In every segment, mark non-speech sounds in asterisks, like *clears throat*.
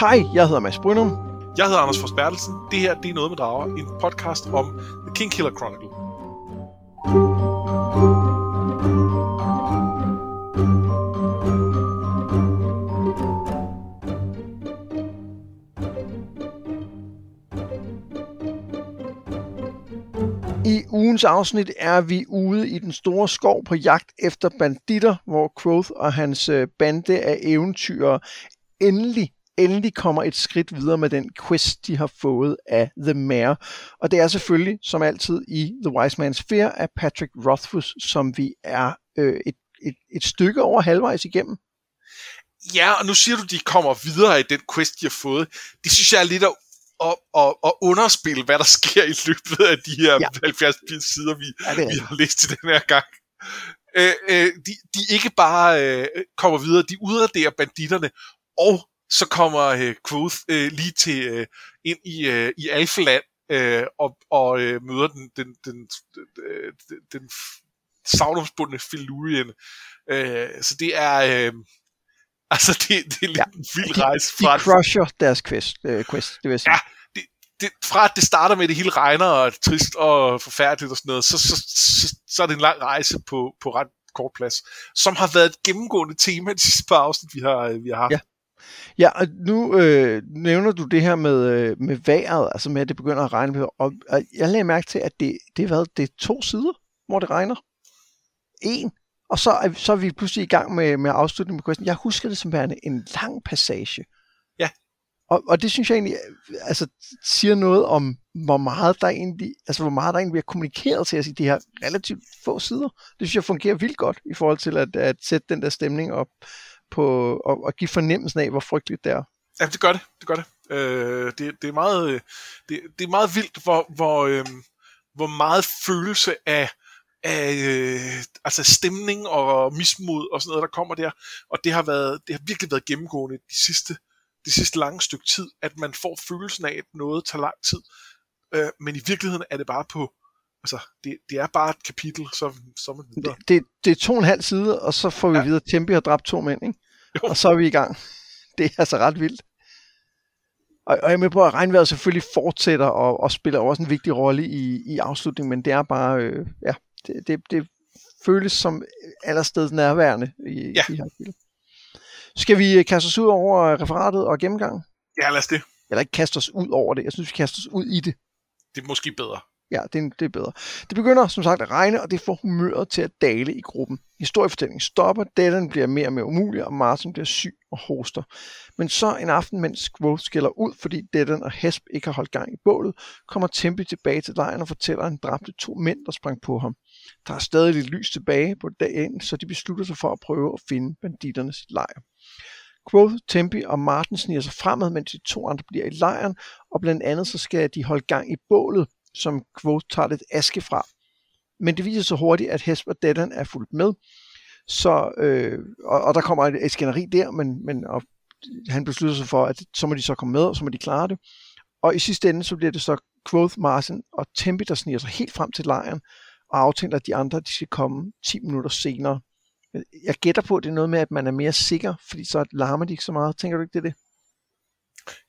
Hej, jeg hedder Mads Brynum. Jeg hedder Anders Forsbertelsen. Det her det er Noget med Drager, en podcast om The King Killer Chronicle. I ugens afsnit er vi ude i den store skov på jagt efter banditter, hvor Quoth og hans øh, bande af eventyr endelig endelig kommer et skridt videre med den quest, de har fået af The Mayor. Og det er selvfølgelig, som altid, i The Wise Man's Fear af Patrick Rothfuss, som vi er øh, et, et, et stykke over halvvejs igennem. Ja, og nu siger du, de kommer videre i den quest, de har fået. Det synes jeg er lidt at, at, at, at underspille, hvad der sker i løbet af de her ja. 70 sider, vi, ja, vi har læst til den her gang. Øh, øh, de, de ikke bare øh, kommer videre, de udraderer banditterne, og så kommer øh, Quoth øh, lige til øh, ind i, øh, i Alfaland øh, og, og øh, møder den, den, den, den, den, den savnomsbundne Filurien. Øh, så det er... Øh, *laughs* altså, det, det er lidt ja, en vild rejse fra... De crusher deres quest, øh, quest det vil jeg sige. Ja, det, det, fra at det starter med, at det hele regner og er trist og forfærdeligt og sådan noget, så, så, så, så er det en lang rejse på, på ret kort plads, som har været et gennemgående tema de sidste par afsnit, vi har, vi har haft. Ja. Ja, og nu øh, nævner du det her med, øh, med vejret, altså med, at det begynder at regne. Og, og jeg lagde mærke til, at det, det, er, hvad, det er to sider, hvor det regner. En. Og så er, så er vi pludselig i gang med, med afslutningen på questen. Jeg husker det som værende en lang passage. Ja. Og, og det synes jeg egentlig altså, siger noget om, hvor meget der egentlig, altså hvor meget der egentlig bliver kommunikeret til os i de her relativt få sider. Det synes jeg fungerer vildt godt i forhold til at, at sætte den der stemning op på og, at give fornemmelsen af, hvor frygteligt det er. Ja, det gør det. Det gør det. Øh, det, det, er meget, øh, det, det er meget vildt, hvor, hvor, øh, hvor meget følelse af, af øh, altså stemning og mismod og sådan noget, der kommer der. Og det har, været, det har virkelig været gennemgående de sidste, de sidste lange stykke tid, at man får følelsen af, at noget tager lang tid. Øh, men i virkeligheden er det bare på altså, det, det er bare et kapitel, så, så man videre. Det, det, det er to og en halv side, og så får vi ja. videre, at Tempi har dræbt to mænd, ikke? Jo. og så er vi i gang. *laughs* Det er altså ret vildt. Og, og jeg er med på, at regnvejret selvfølgelig fortsætter og, og spiller også en vigtig rolle i, i afslutningen, men det er bare, øh, ja, det, det, det føles som allersteds nærværende i, ja. i her film. Skal vi øh, kaste os ud over referatet og gennemgangen? Ja, lad os det. Eller ikke kaste os ud over det. Jeg synes, vi kaster os ud i det. Det er måske bedre. Ja, det, det er bedre. Det begynder som sagt at regne, og det får humøret til at dale i gruppen. Historiefortællingen stopper, datteren bliver mere og mere umulig, og Martin bliver syg og hoster. Men så en aften, mens Quoth skiller ud, fordi datteren og Hesp ikke har holdt gang i bålet, kommer Tempe tilbage til lejren og fortæller, at han dræbte to mænd, der sprang på ham. Der er stadig lidt lys tilbage på dagen, så de beslutter sig for at prøve at finde banditternes lejr. Quoth, Tempe og Martin sniger sig fremad, mens de to andre bliver i lejren, og blandt andet så skal de holde gang i bålet, som Quote tager lidt aske fra. Men det viser sig hurtigt, at Hesper Dedan er fuldt med, så, øh, og, og der kommer et, skænderi der, men, men og han beslutter sig for, at så må de så komme med, og så må de klare det. Og i sidste ende, så bliver det så Quoth, Martin og Tempe, der sniger sig helt frem til lejren, og aftaler, at de andre de skal komme 10 minutter senere. Jeg gætter på, at det er noget med, at man er mere sikker, fordi så larmer de ikke så meget. Tænker du ikke, det er det?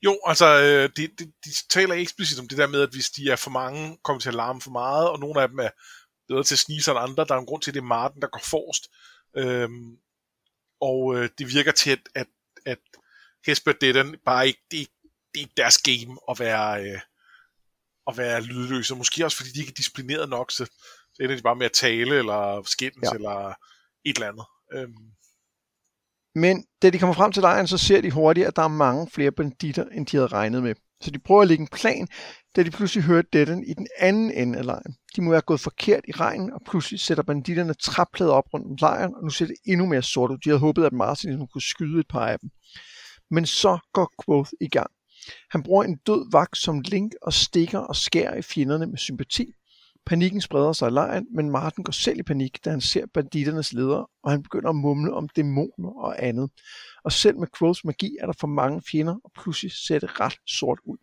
Jo, altså, øh, de, de, de taler eksplicit om det der med, at hvis de er for mange, kommer til at larme for meget, og nogle af dem er bedre til at snige sig end andre. Der er en grund til, at det er Martin, der går forrest. Øhm, og øh, det virker til, at, at, at Hesper Dedan bare ikke, det, det er ikke deres game at være, øh, at være lydløse. Måske også, fordi de ikke er disciplineret nok, så, så ender de bare med at tale, eller skændes, ja. eller et eller andet. Øhm, men da de kommer frem til lejren, så ser de hurtigt, at der er mange flere banditter, end de havde regnet med. Så de prøver at lægge en plan, da de pludselig hører Detten i den anden ende af lejren. De må være gået forkert i regnen, og pludselig sætter banditterne træplader op rundt om lejren, og nu ser det endnu mere sort ud. De havde håbet, at Martin ligesom kunne skyde et par af dem. Men så går Quoth i gang. Han bruger en død vagt som link og stikker og skærer i fjenderne med sympati, Panikken spreder sig i lejren, men Martin går selv i panik, da han ser banditternes leder, og han begynder at mumle om dæmoner og andet. Og selv med Quills magi er der for mange fjender, og pludselig ser det ret sort ud.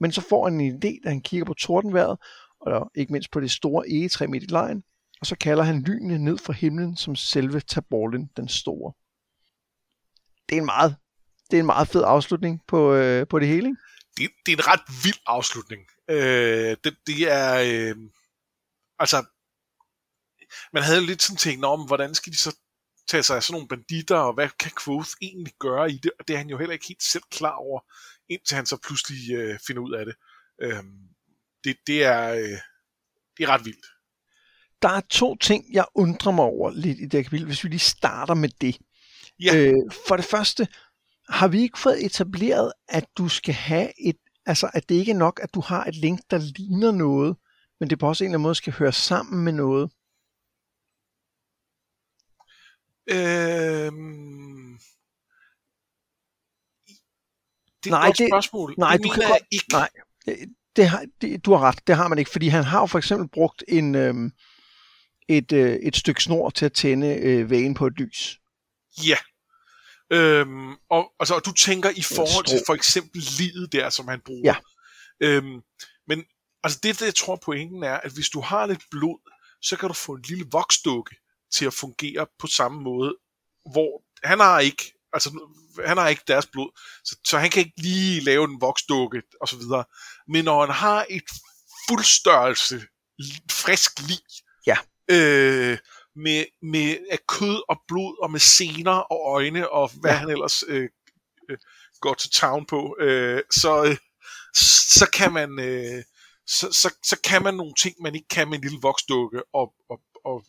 Men så får han en idé, da han kigger på tordenværet, og ikke mindst på det store egetræ midt i lejren, og så kalder han lynene ned fra himlen som selve Taborlin den store. Det er en meget det er en meget fed afslutning på, øh, på det hele, ikke? Det, det er en ret vild afslutning. Øh, det, det er... Øh, altså, man havde lidt sådan tænkt om, hvordan skal de så tage sig af sådan nogle banditter, og hvad kan Quoth egentlig gøre i det? Og det er han jo heller ikke helt selv klar over, indtil han så pludselig øh, finder ud af det. Øh, det, det, er, øh, det er ret vildt. Der er to ting, jeg undrer mig over lidt i det kapitel, hvis vi lige starter med det. Ja. Øh, for det første, har vi ikke fået etableret, at du skal have et, altså at det ikke er nok, at du har et link, der ligner noget, men det på også en eller anden måde skal høre sammen med noget? Øhm... Det er Nej, et godt det- spørgsmål. nej, det du kan godt- ikke. nej. Det, har, det, du har ret, det har man ikke, fordi han har jo for eksempel brugt en, øhm, et, øh, et stykke snor til at tænde øh, vægen på et lys. Ja. Øhm, og, altså, og du tænker i forhold til for eksempel livet der, som han bruger. Ja. Øhm, men altså det, det, jeg tror pointen er, at hvis du har lidt blod, så kan du få en lille voksdukke til at fungere på samme måde, hvor han har ikke, altså han har ikke deres blod, så, så han kan ikke lige lave en voksdukke og så videre. Men når han har et fuldstørrelse frisk lig, Ja. øh, med, med af kød og blod og med sener og øjne og hvad Ja. han ellers øh, øh, går til town på, øh, så, øh, så kan man øh, så, så, så kan man nogle ting, man ikke kan med en lille voksdukke og, og, og, og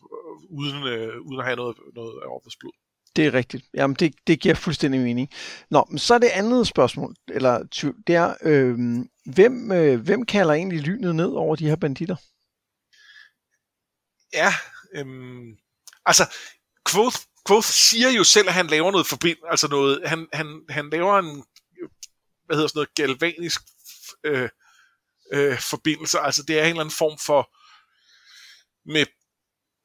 uden, øh, uden at have noget, noget overfaldsblod. Det er rigtigt. Jamen, det, det giver fuldstændig mening. Nå, men så er det andet spørgsmål, eller det er, øh, hvem, øh, hvem kalder egentlig lynet ned over de her banditter? Ja, øhm, altså, Quoth, Quoth siger jo selv, at han laver noget forbind, altså noget, han, han, han laver en, hvad hedder sådan noget, galvanisk øh, øh, forbindelse, altså det er en eller anden form for, med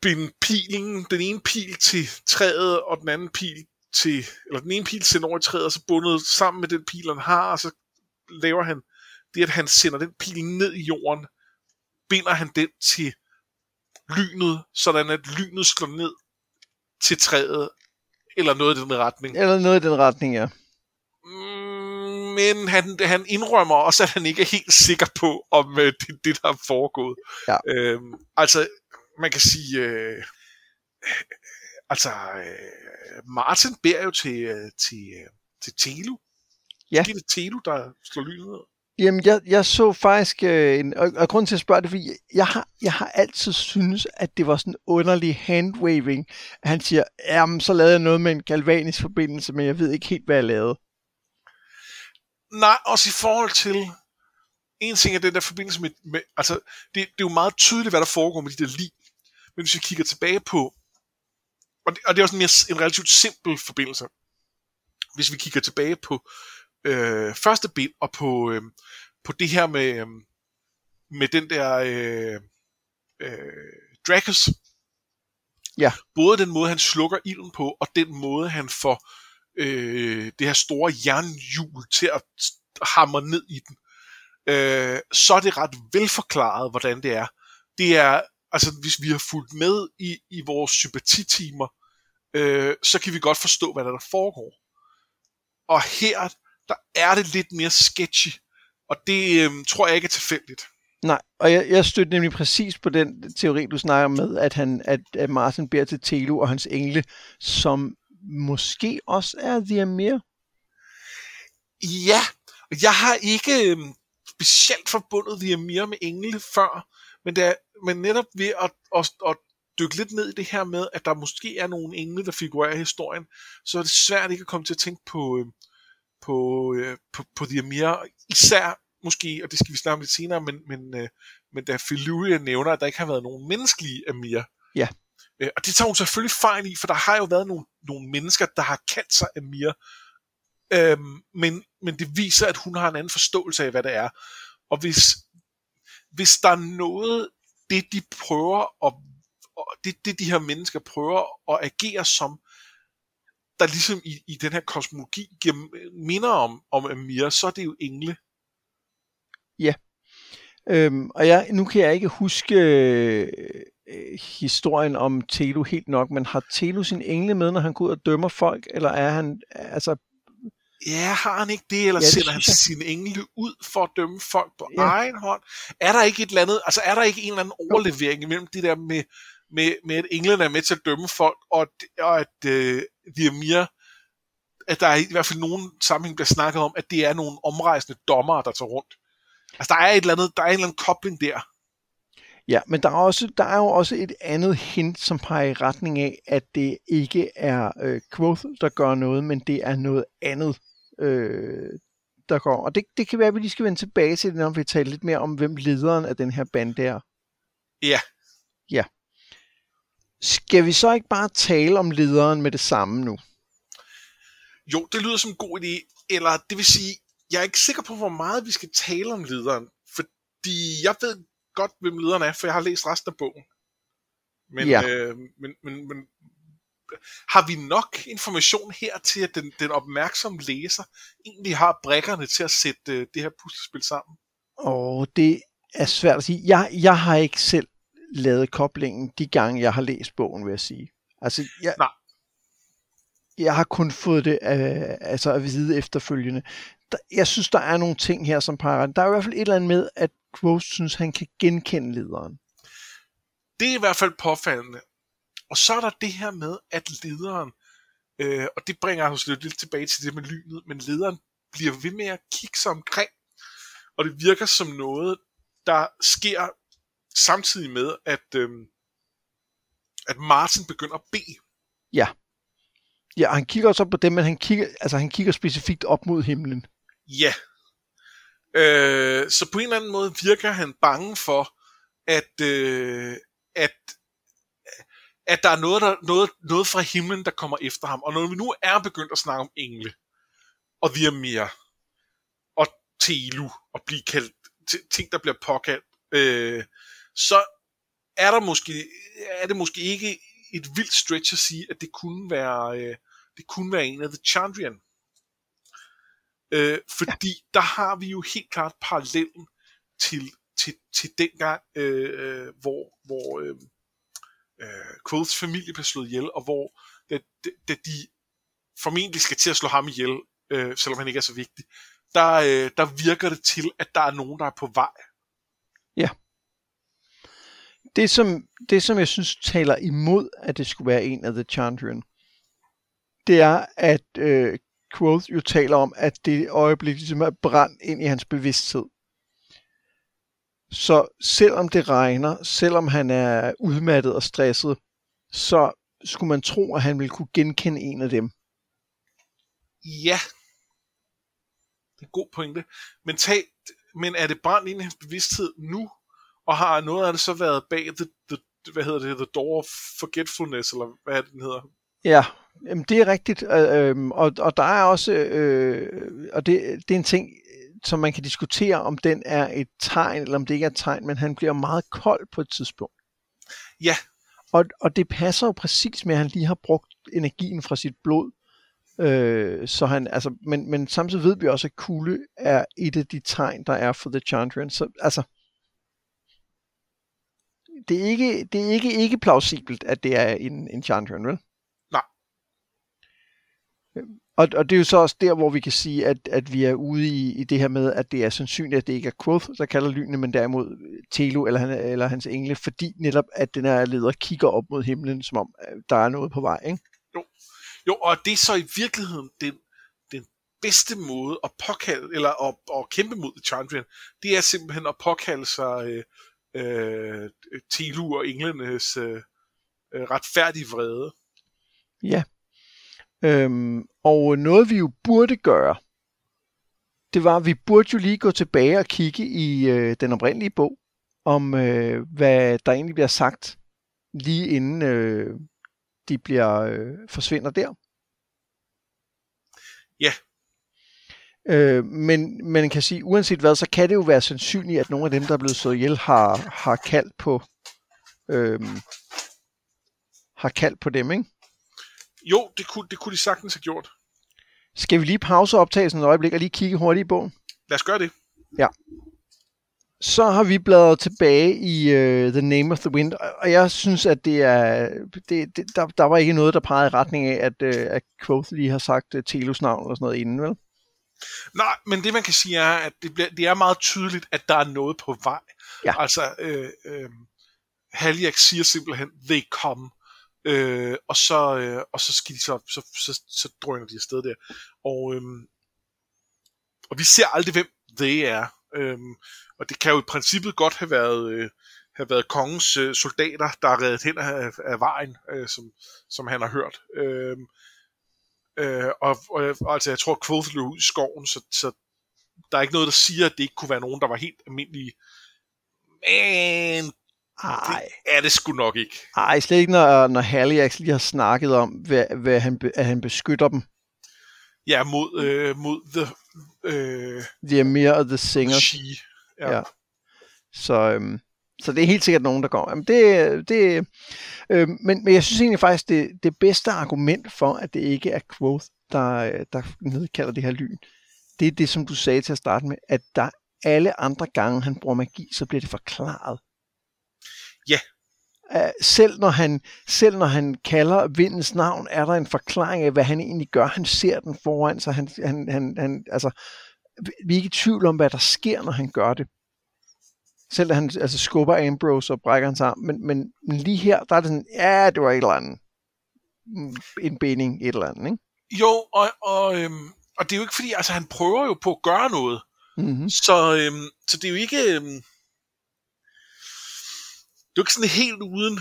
binde pilen, den ene pil til træet, og den anden pil til, eller den ene pil sender over i træet, og så bundet sammen med den pil, han har, og så laver han det, at han sender den pil ned i jorden, binder han den til lynet, sådan at lynet slår ned til træet, eller noget i den retning. Eller noget i den retning, ja. Mm, Men han, han indrømmer også, at han ikke er helt sikker på, om øh, det det, der er foregået. Ja. Øhm, altså, man kan sige, øh, altså, øh, Martin beder jo til, øh, til, øh, til Telu. Ja. Det er det Telu, der slår lynet ned. Jamen, jeg, jeg så faktisk, øh, en, og, og grunden til at spørge det, fordi jeg har, jeg har altid synes, at det var sådan en underlig handwaving. Han siger, jamen, så lavede jeg noget med en galvanisk forbindelse, men jeg ved ikke helt, hvad jeg lavede. Nej, også i forhold til en ting er den der forbindelse med, med altså det, det er jo meget tydeligt, hvad der foregår med de der lig. Men hvis vi kigger tilbage på, og det, og det er også en, mere, en relativt simpel forbindelse. Hvis vi kigger tilbage på øh, første bind og på, øh, på det her med, øh, med den der øh, øh, Dracus. Ja. Både den måde, han slukker ilden på, og den måde, han får øh, det her store jernhjul til at hamre ned i den, øh, så er det ret velforklaret, hvordan det er. Det er, altså hvis vi har fulgt med i, i vores sympatitimer, øh, så kan vi godt forstå, hvad der, der foregår. Og her, der er det lidt mere sketchy, og det øh, tror jeg ikke er tilfældigt. Nej, og jeg, jeg støtter nemlig præcis på den teori, du snakker med, at, han, at, at Martin beder til Telu og hans engle, som måske også er The Amir. Ja, jeg har ikke øh, specielt forbundet The Amir med engle før, men, det er, men netop ved at, at, at dykke lidt ned i det her med, at der måske er nogle engle, der figurerer i historien, så er det svært ikke at komme til at tænke på, øh, på, øh, på, på The Amir. Især måske, og det skal vi snakke lidt senere, men, men, øh, men da Filuria nævner, at der ikke har været nogen menneskelige Amir. Ja. Øh, og det tager hun selvfølgelig fejl i, for der har jo været nogle, nogle mennesker, der har kaldt sig Amir. Øhm, men, men det viser, at hun har en anden forståelse af, hvad det er. Og hvis, hvis der er noget, det de prøver at, og det, det de her mennesker prøver at agere som, der ligesom i, i den her kosmologi giver minder om, om Amir, så er det jo engle. Øhm, og jeg, nu kan jeg ikke huske øh, øh, historien om Telu helt nok, men har Telu sin engle med, når han går ud og dømmer folk, eller er han, altså, Ja, har han ikke det, eller ja, det sender han sine engle ud for at dømme folk på ja. egen hånd? Er der ikke et eller andet, altså er der ikke en eller anden overlevering imellem det der med, med, med at englene er med til at dømme folk, og, og at øh, mere, at der er i hvert fald nogen sammenhæng bliver snakket om, at det er nogle omrejsende dommere, der tager rundt. Altså der er et eller andet, der er en eller anden kobling der. Ja, men der er, også, der er jo også et andet hint, som peger i retning af, at det ikke er øh, Quoth, der gør noget, men det er noget andet, øh, der går. Og det, det kan være, at vi lige skal vende tilbage til det, når vi taler lidt mere om, hvem lederen af den her bande er. Ja. Ja. Skal vi så ikke bare tale om lederen med det samme nu? Jo, det lyder som en god idé. Eller det vil sige, jeg er ikke sikker på, hvor meget vi skal tale om lederen. Fordi jeg ved godt, hvem lederen er, for jeg har læst resten af bogen. Men, ja. øh, men, men, men har vi nok information her til, at den, den opmærksomme læser egentlig har brækkerne til at sætte øh, det her puslespil sammen? Og det er svært at sige. Jeg, jeg har ikke selv lavet koblingen de gange, jeg har læst bogen, vil jeg sige. Altså, jeg, Nej. jeg har kun fået det øh, altså at vide efterfølgende. Der, jeg synes, der er nogle ting her, som peger. Der er i hvert fald et eller andet med, at Quoth synes, han kan genkende lederen. Det er i hvert fald påfaldende. Og så er der det her med, at lederen, øh, og det bringer os lidt, lidt tilbage til det med lynet, men lederen bliver ved med at kigge sig omkring, og det virker som noget, der sker samtidig med, at, øh, at Martin begynder at bede. Ja. Ja, han kigger også op på dem, men han kigger, altså, han kigger specifikt op mod himlen. Ja. Øh, så på en eller anden måde virker han bange for, at, øh, at, at der er noget, der, noget, noget fra himlen, der kommer efter ham. Og når vi nu er begyndt at snakke om engle, og mere og Telu, og blive kaldt ting, der bliver påkaldt, øh, så er der måske, er det måske ikke et vildt stretch at sige, at det kunne være, øh, det kunne være en af The Chandrian. Øh, fordi ja. der har vi jo helt klart parallellen til, til, til dengang, øh, hvor, hvor øh, øh, Quoths familie blev slået ihjel, og hvor da, da de formentlig skal til at slå ham ihjel, øh, selvom han ikke er så vigtig, der, øh, der virker det til, at der er nogen, der er på vej. Ja. Det som, det, som jeg synes taler imod, at det skulle være en af The Chandrian, det er, at øh, Quoth jo taler om, at det øjeblik ligesom er brændt ind i hans bevidsthed. Så selvom det regner, selvom han er udmattet og stresset, så skulle man tro, at han ville kunne genkende en af dem. Ja. Det er en god pointe. Men, tag, men er det brændt ind i hans bevidsthed nu? Og har noget af det så været bag the, the, hvad hedder det, The Door of Forgetfulness, eller hvad er det, den hedder? Ja, Jamen, det er rigtigt, øh, og, og der er også, øh, og det, det er en ting, som man kan diskutere, om den er et tegn, eller om det ikke er et tegn, men han bliver meget kold på et tidspunkt. Ja. Og, og det passer jo præcis med, at han lige har brugt energien fra sit blod. Øh, så han, altså, men, men samtidig ved vi også, at kulde er et af de tegn, der er for The Chandrian. Så altså, det er ikke, det er ikke, ikke plausibelt, at det er en, en Chandrian, vel? Og, og det er jo så også der, hvor vi kan sige, at, at vi er ude i, i det her med, at det er sandsynligt, at det ikke er Quoth, der kalder lynene, men derimod Telo eller, han, eller hans engle, fordi netop, at den her leder kigger op mod himlen, som om øh, der er noget på vej, ikke? Jo, jo og det er så i virkeligheden den, den bedste måde at påkalde, eller at, at kæmpe mod Chandrian, det er simpelthen at påkalde sig øh, øh, Telu og englenes øh, øh retfærdige vrede. Ja, Øhm, og noget vi jo burde gøre, det var, at vi burde jo lige gå tilbage og kigge i øh, den oprindelige bog, om øh, hvad der egentlig bliver sagt, lige inden øh, de bliver øh, forsvinder der. Ja. Øh, men man kan sige, uanset hvad, så kan det jo være sandsynligt, at nogle af dem, der er blevet slået ihjel, har, har kaldt på øh, har kaldt på dem, ikke? Jo, det kunne, det kunne de sagtens have gjort. Skal vi lige pause optagelsen et øjeblik og lige kigge hurtigt i bogen? Lad os gøre det. Ja. Så har vi bladret tilbage i uh, The Name of the Wind, og jeg synes, at det er, det, det, der, der var ikke noget, der pegede i retning af, at, uh, at Quoth lige har sagt uh, Telos navn eller sådan noget inden, vel? Nej, men det man kan sige er, at det, bliver, det er meget tydeligt, at der er noget på vej. Ja. Altså, øh, øh, Haliak siger simpelthen, they come. Øh, og, så, øh, og så skal de så, så, så, så drøner de afsted der. Og, øh, og vi ser aldrig, hvem they er. Øh, og det kan jo i princippet godt have været, øh, have været kongens øh, soldater, der er reddet hen af, af vejen, øh, som, som han har hørt. Øh, øh, og, og altså, jeg tror, at Quoth løb ud i skoven, så, så der er ikke noget, der siger, at det ikke kunne være nogen, der var helt almindelige. Men ej. det er det sgu nok ikke. Ej, slet ikke, når, når Haliax lige har snakket om, hvad, hvad han, at han beskytter dem. Ja, mod, øh, mod the... Øh, the Emir og The Singer. She. Ja. ja. Så, øhm, så det er helt sikkert nogen, der går. Jamen det, det, øh, men, men jeg synes egentlig faktisk, det, det bedste argument for, at det ikke er Quoth, der, der nedkalder det her lyn, det er det, som du sagde til at starte med, at der alle andre gange, han bruger magi, så bliver det forklaret. Ja. Selv når, han, selv når han kalder vindens navn, er der en forklaring af, hvad han egentlig gør. Han ser den foran sig. Han, han, han, han, altså, vi er ikke i tvivl om, hvad der sker, når han gør det. Selv da han altså, skubber Ambrose og brækker hans arm. Men, men lige her, der er det sådan, ja, det var et eller andet. En binding, et eller andet, ikke? Jo, og, og, øhm, og det er jo ikke fordi, altså han prøver jo på at gøre noget. Mm-hmm. Så, øhm, så det er jo ikke... Øhm, det er jo ikke sådan helt uden...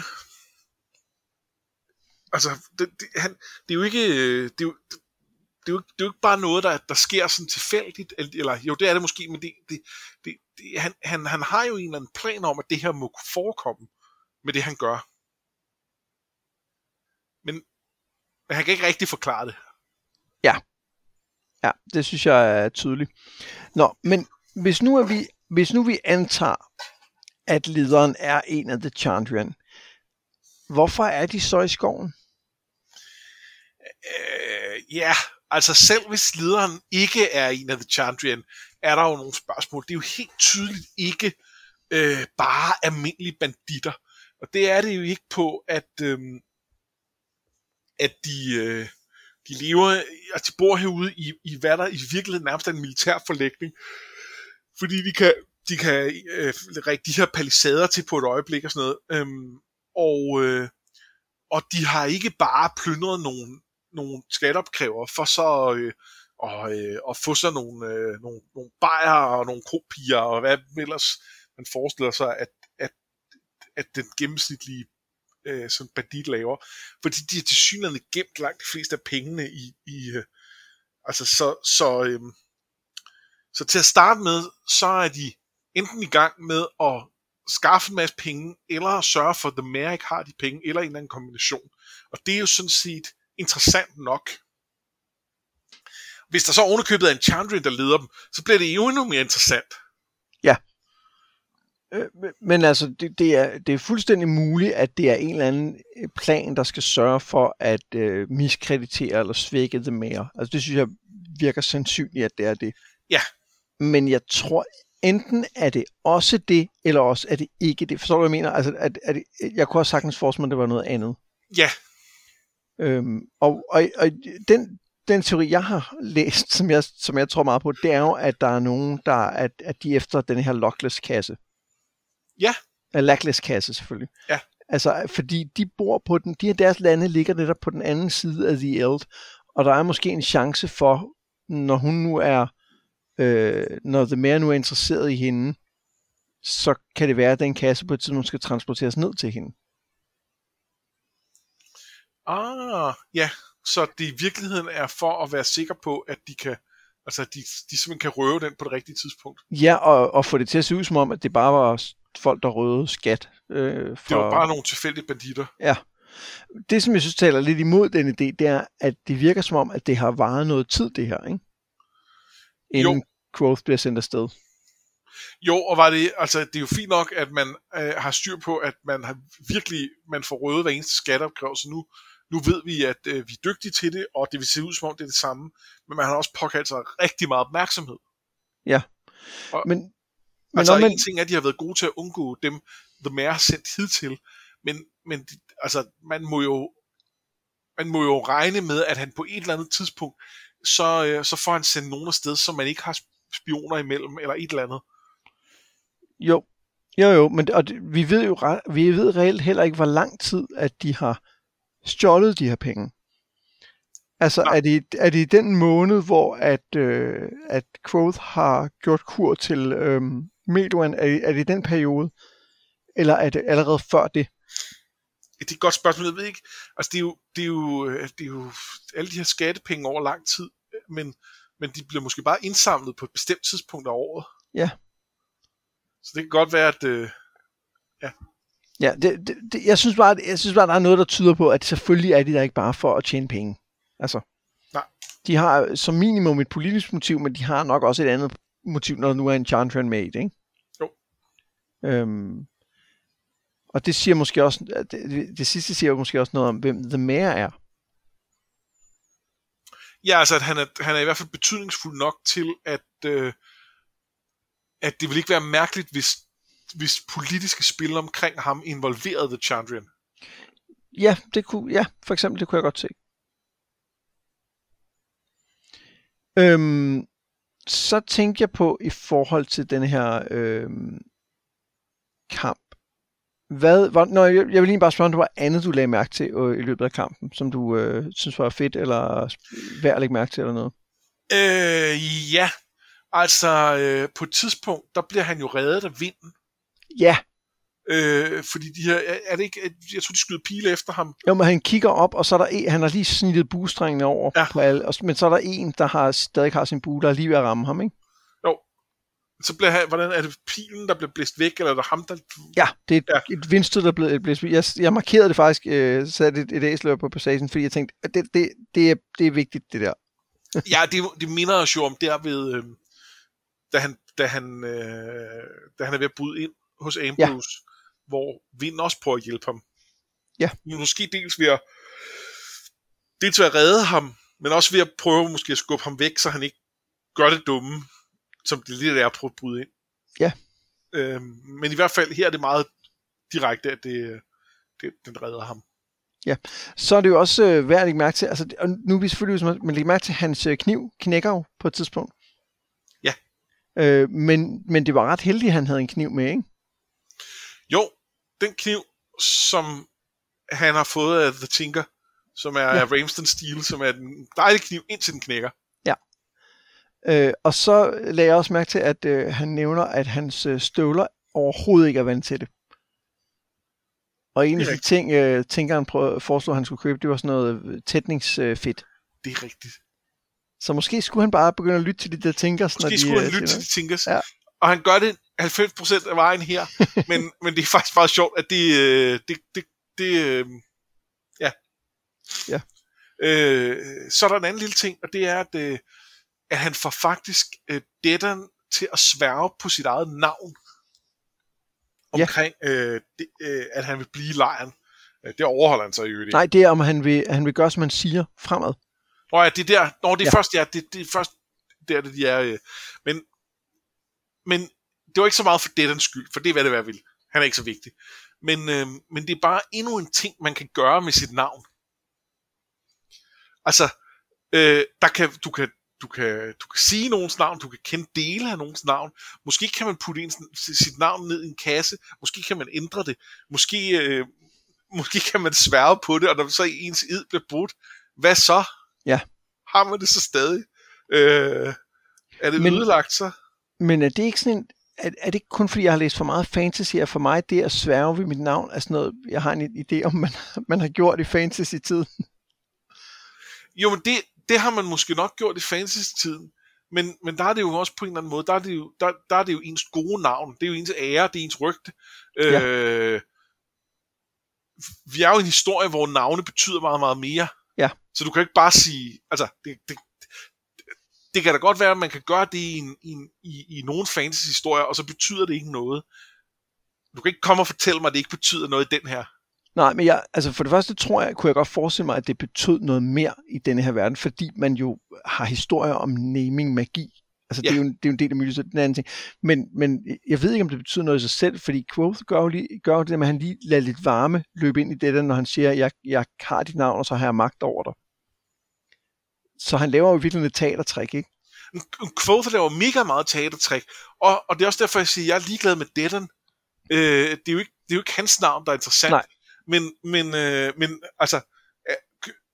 Altså, det, det, han, det er jo ikke... Det er jo, det er, jo, det er jo ikke bare noget, der, der sker sådan tilfældigt, eller jo, det er det måske, men det, det, det, det, han, han, han har jo en eller anden plan om, at det her må forekomme med det, han gør. Men, men han kan ikke rigtig forklare det. Ja. Ja, det synes jeg er tydeligt. Nå, men hvis nu, er vi, hvis nu vi antager, at lederen er en af The Chandrian, hvorfor er de så i skoven? Øh, ja, altså selv hvis lederen ikke er en af The Chandrian, er der jo nogle spørgsmål. Det er jo helt tydeligt ikke øh, bare almindelige banditter. Og det er det jo ikke på, at, øh, at de, øh, de lever, at de bor herude i, i hvad der i virkeligheden nærmest er en militær forlægning. Fordi de kan, de kan øh, række de her palisader til på et øjeblik og sådan noget. Øhm, og, øh, og de har ikke bare plyndret nogle, nogle skatteopkræver for så øh, og, øh, og få sig nogle, øh, nogle, nogle bajer og nogle kopier og hvad ellers man forestiller sig, at, at, at den gennemsnitlige øh, sådan bandit laver. Fordi de har til gemt langt de fleste af pengene i, i øh, altså så, så, øh, så til at starte med, så er de enten i gang med at skaffe en masse penge, eller sørge for, at The Merrick har de penge, eller en eller anden kombination. Og det er jo sådan set interessant nok. Hvis der så ovenikøbet er en Chandrian, der leder dem, så bliver det jo endnu mere interessant. Ja. Øh, men altså, det, det, er, det er fuldstændig muligt, at det er en eller anden plan, der skal sørge for at øh, miskreditere eller svække The Mare. Altså, det synes jeg virker sandsynligt, at det er det. Ja. Men jeg tror enten er det også det, eller også er det ikke det. Forstår du, hvad jeg mener? Altså, at, at, jeg kunne også sagtens forestille mig, at det var noget andet. Ja. Øhm, og, og, og den, den teori, jeg har læst, som jeg, som jeg tror meget på, det er jo, at der er nogen, der at, at de efter den her lockless-kasse. Ja. Uh, lackless-kasse, selvfølgelig. Ja. Altså, fordi de bor på den, de her deres lande ligger netop på den anden side af The Eld, og der er måske en chance for, når hun nu er øh, når The Mayor nu er interesseret i hende, så kan det være, at den kasse på et tidspunkt skal transporteres ned til hende. Ah, ja. Så det i virkeligheden er for at være sikker på, at de kan altså de, de simpelthen kan røve den på det rigtige tidspunkt. Ja, og, og få det til at se ud som om, at det bare var folk, der røvede skat. Øh, for... Det var bare nogle tilfældige banditter. Ja. Det, som jeg synes taler lidt imod den idé, det er, at det virker som om, at det har varet noget tid, det her, ikke? Inden jo. Quoth bliver sendt afsted. Jo, og var det, altså, det er jo fint nok, at man øh, har styr på, at man har virkelig, man får røde hver eneste skatteopkræv, så nu, nu ved vi, at øh, vi er dygtige til det, og det vil se ud som om, det er det samme, men man har også påkaldt sig rigtig meget opmærksomhed. Ja, og, men, men altså, man... en ting er, at de har været gode til at undgå dem, The Mayor har sendt hidtil, men, men altså, man må jo man må jo regne med, at han på et eller andet tidspunkt så, øh, så får han sendt nogen afsted, som man ikke har spioner imellem, eller et eller andet. Jo, jo, jo, men og det, vi ved jo vi ved reelt heller ikke, hvor lang tid, at de har stjålet de her penge. Altså, er det, er det i den måned, hvor at, øh, at Quoth har gjort kur til øh, Medoan, er, er det i den periode? Eller er det allerede før det? Det er et godt spørgsmål, jeg ved ikke. Altså, det er jo, det er jo, øh, det er jo alle de her skattepenge over lang tid, men, men de bliver måske bare indsamlet på et bestemt tidspunkt af året. Ja. Så det kan godt være, at... Øh, ja. Ja, det, det, det, jeg, synes bare, jeg synes bare, der er noget, der tyder på, at selvfølgelig er de der ikke bare for at tjene penge. Altså, Nej. de har som minimum et politisk motiv, men de har nok også et andet motiv, når der nu er en Chandran made, ikke? Jo. Øhm, og det siger måske også, det, det sidste siger måske også noget om, hvem The Mayor er. Ja, altså at han er, han er i hvert fald betydningsfuld nok til, at, øh, at det vil ikke være mærkeligt, hvis, hvis politiske spil omkring ham involverede The Chandrian. Ja, det kunne, ja, for eksempel, det kunne jeg godt se. Øhm, så tænkte jeg på i forhold til den her øhm, kamp. Hvad, var, når jeg, jeg vil lige bare spørge, om der var andet, du lagde mærke til øh, i løbet af kampen, som du øh, synes var fedt, eller værd at lægge mærke til, eller noget? Øh, ja, altså øh, på et tidspunkt, der bliver han jo reddet af vinden. Ja, Øh, fordi de her, er det ikke, jeg tror de skyder pile efter ham. Jo, men han kigger op, og så er der en, han har lige snittet buestrengene over Ja. på alle, og, men så er der en, der har, stadig har sin bue, der er lige ved at ramme ham, ikke? Jo. Så bliver han, hvordan er det pilen, der bliver blæst væk, eller er det ham, der... Ja, det er et, Ja. et vindstød, der er blevet, blevet jeg, jeg markerede det faktisk, øh, satte et, et æsler på passagen, fordi jeg tænkte, det, det, det, er, det er vigtigt, det der. ja, det, det minder os jo om der ved, øh, da, han, da, han, øh, da han er ved at bryde ind hos Ambrose, ja. hvor vinden også prøver at hjælpe ham. Ja. Måske dels ved at, dels ved at redde ham, men også ved at prøve måske at skubbe ham væk, så han ikke gør det dumme, som det lidt er at prøve at bryde ind. Ja. Øhm, men i hvert fald her er det meget direkte, at det, det den redder ham. Så er det jo også øh, værd at lægge mærke til, altså, og nu er vi selvfølgelig, ude, men lægge mærke til, at hans øh, kniv knækker jo på et tidspunkt. Ja. Øh, men, men det var ret heldigt, at han havde en kniv med, ikke? Den kniv, som han har fået af The Tinker, som er ja. Ja. Ramsden Steel, som er en dejlig kniv, indtil den knækker. Øh, og så lagde jeg også mærke til, at øh, han nævner, at hans øh, støvler overhovedet ikke er vant til det. Og en af de ting, øh, tænkeren prøv, foreslog, at han skulle købe, det var sådan noget øh, tætningsfedt. Det er rigtigt. Så måske skulle han bare begynde at lytte til de der Tinkers, når Måske de skulle han øh, lytte til de Tinkers. Ja. Og han gør det 90% af vejen her. *laughs* men, men det er faktisk meget sjovt, at det... øh, det, det, det øh, ja. Ja. Øh, så er der en anden lille ting, og det er, at, øh, at han får faktisk øh, til at sværge på sit eget navn. Ja. Omkring, øh, det, øh, at han vil blive lejren. Øh, Det overholder han så i øvrigt ikke. Nej, det er, om han vil, han vil gøre, som han siger, fremad. Nå ja, det er der. Nå, det er Ja. ja. først, ja, det, det er først der, det de er. Øh. Men, men det var ikke så meget for Deadens skyld, for det er, hvad det være vil. Han er ikke så vigtig. Men, øh, men det er bare endnu en ting, man kan gøre med sit navn. Altså, øh, der kan, du, kan, du, kan, du kan sige nogens navn, du kan kende dele af nogens navn. Måske kan man putte en, sit navn ned i en kasse. Måske kan man ændre det. Måske, øh, måske kan man sværge på det, og når så ens id bliver brudt, hvad så? Ja. Har man det så stadig? Øh, er det Men... ødelagt så? Men er det ikke sådan en, er, er det ikke kun fordi, jeg har læst for meget fantasy, at for mig det at sværge ved mit navn er sådan noget, jeg har en idé om, man, *laughs* man har gjort i fantasy-tiden. Jo, men det, det har man måske nok gjort i fantasy-tiden. Men, men der er det jo også på en eller anden måde, der er det jo, der, der er det jo ens gode navn. Det er jo ens ære, det er ens rygte. Ja. Øh, vi er jo en historie, hvor navne betyder meget, meget mere. Ja. Så du kan ikke bare sige, altså, det, det, det kan da godt være, at man kan gøre det i, en, i, en, i, i nogle fantasy-historier, og så betyder det ikke noget. Du kan ikke komme og fortælle mig, at det ikke betyder noget i den her. Nej, men jeg, altså for det første tror jeg, kunne jeg godt forestille mig, at det betød noget mere i denne her verden, fordi man jo har historier om naming magi. Altså, ja. det, er jo, en- det er jo en del af myten, den anden ting. Men, men jeg ved ikke, om det betyder noget i sig selv, fordi Quoth gør jo, lige, gør jo det, med, at han lige lader lidt varme løbe ind i det der, når han siger, jeg, jeg har dit navn, og så har jeg magt over dig. Så han laver jo virkelig et teatertræk, ikke? Quoth laver mega meget teatertræk, og, og det er også derfor, jeg siger, at jeg er ligeglad med Deadon. Øh, det, er jo ikke, det er jo ikke hans navn, der er interessant. Nej. Men, men, øh, men altså,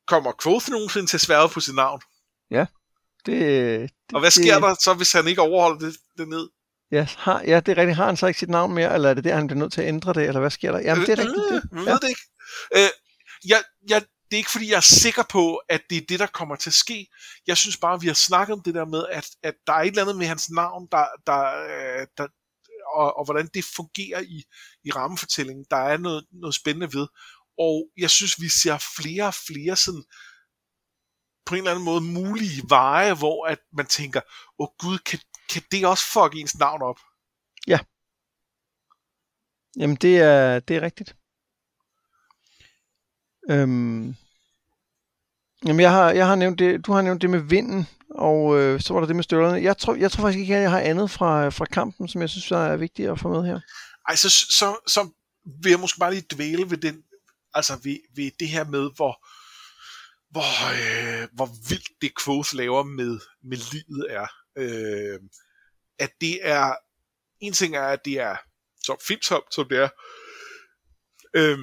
kommer Quoth nogensinde til at sværge på sit navn? Ja. Det, det, og hvad sker det, der så, hvis han ikke overholder det, det ned? Ja, har, ja, det er rigtigt. Har han så ikke sit navn mere, eller er det der, han bliver nødt til at ændre det, eller hvad sker der? Jamen, det er rigtigt. Det. Jeg ved det ikke. Øh, jeg, jeg, det er ikke fordi, jeg er sikker på, at det er det, der kommer til at ske. Jeg synes bare, at vi har snakket om det der med, at, at der er et eller andet med hans navn, der, der, øh, der, og, og hvordan det fungerer i, i rammefortællingen. Der er noget, noget spændende ved. Og jeg synes, vi ser flere og flere sådan, på en eller anden måde mulige veje, hvor at man tænker, åh oh, gud, kan, kan det også fuck ens navn op? Ja. Jamen, det er, det er rigtigt. Øhm, jamen, jeg har, jeg har nævnt det, du har nævnt det med vinden, og øh, så var der det med støvlerne. Jeg tror, jeg tror faktisk ikke, at jeg har andet fra, fra kampen, som jeg synes er vigtigt at få med her. Ej, så, så, så vil jeg måske bare lige dvæle ved den, altså ved, ved det her med, hvor, hvor, øh, hvor vildt det Quoth laver med, med livet er. Øh, at det er, en ting er, at det er så filmtomt, som det er, øh,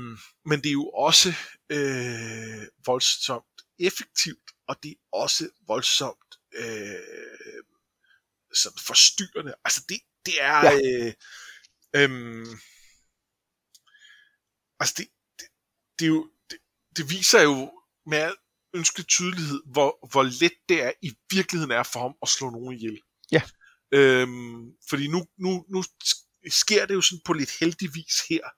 men det er jo også øh, voldsomt effektivt, og det er også voldsomt øh, sådan forstyrrende. Altså det, det er... Ja. Øh, øh, altså det, det, det, er jo, det, det viser jo med al ønsket tydelighed, hvor, hvor let det er i virkeligheden er for ham at slå nogen ihjel. Ja. Øhm, fordi nu, nu, nu sker det jo sådan på lidt heldig vis her,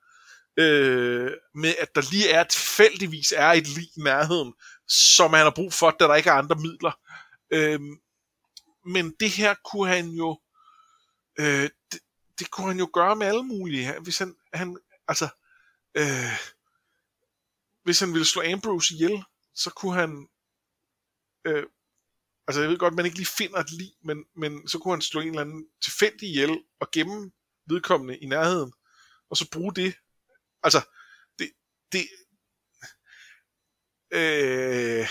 øh, med at der lige er tilfældigvis er et lig i nærheden, som han har brug for, da der ikke er andre midler. Øh, men det her kunne han jo øh, det, det kunne han jo gøre med alle mulige. Hvis han, han altså øh, hvis han ville slå Ambrose ihjel, så kunne han øh, altså jeg ved godt, man ikke lige finder et lig, men, men så kunne han slå en eller anden tilfældig ihjel og gemme vedkommende i nærheden, og så bruge det Altså, det, det, øh,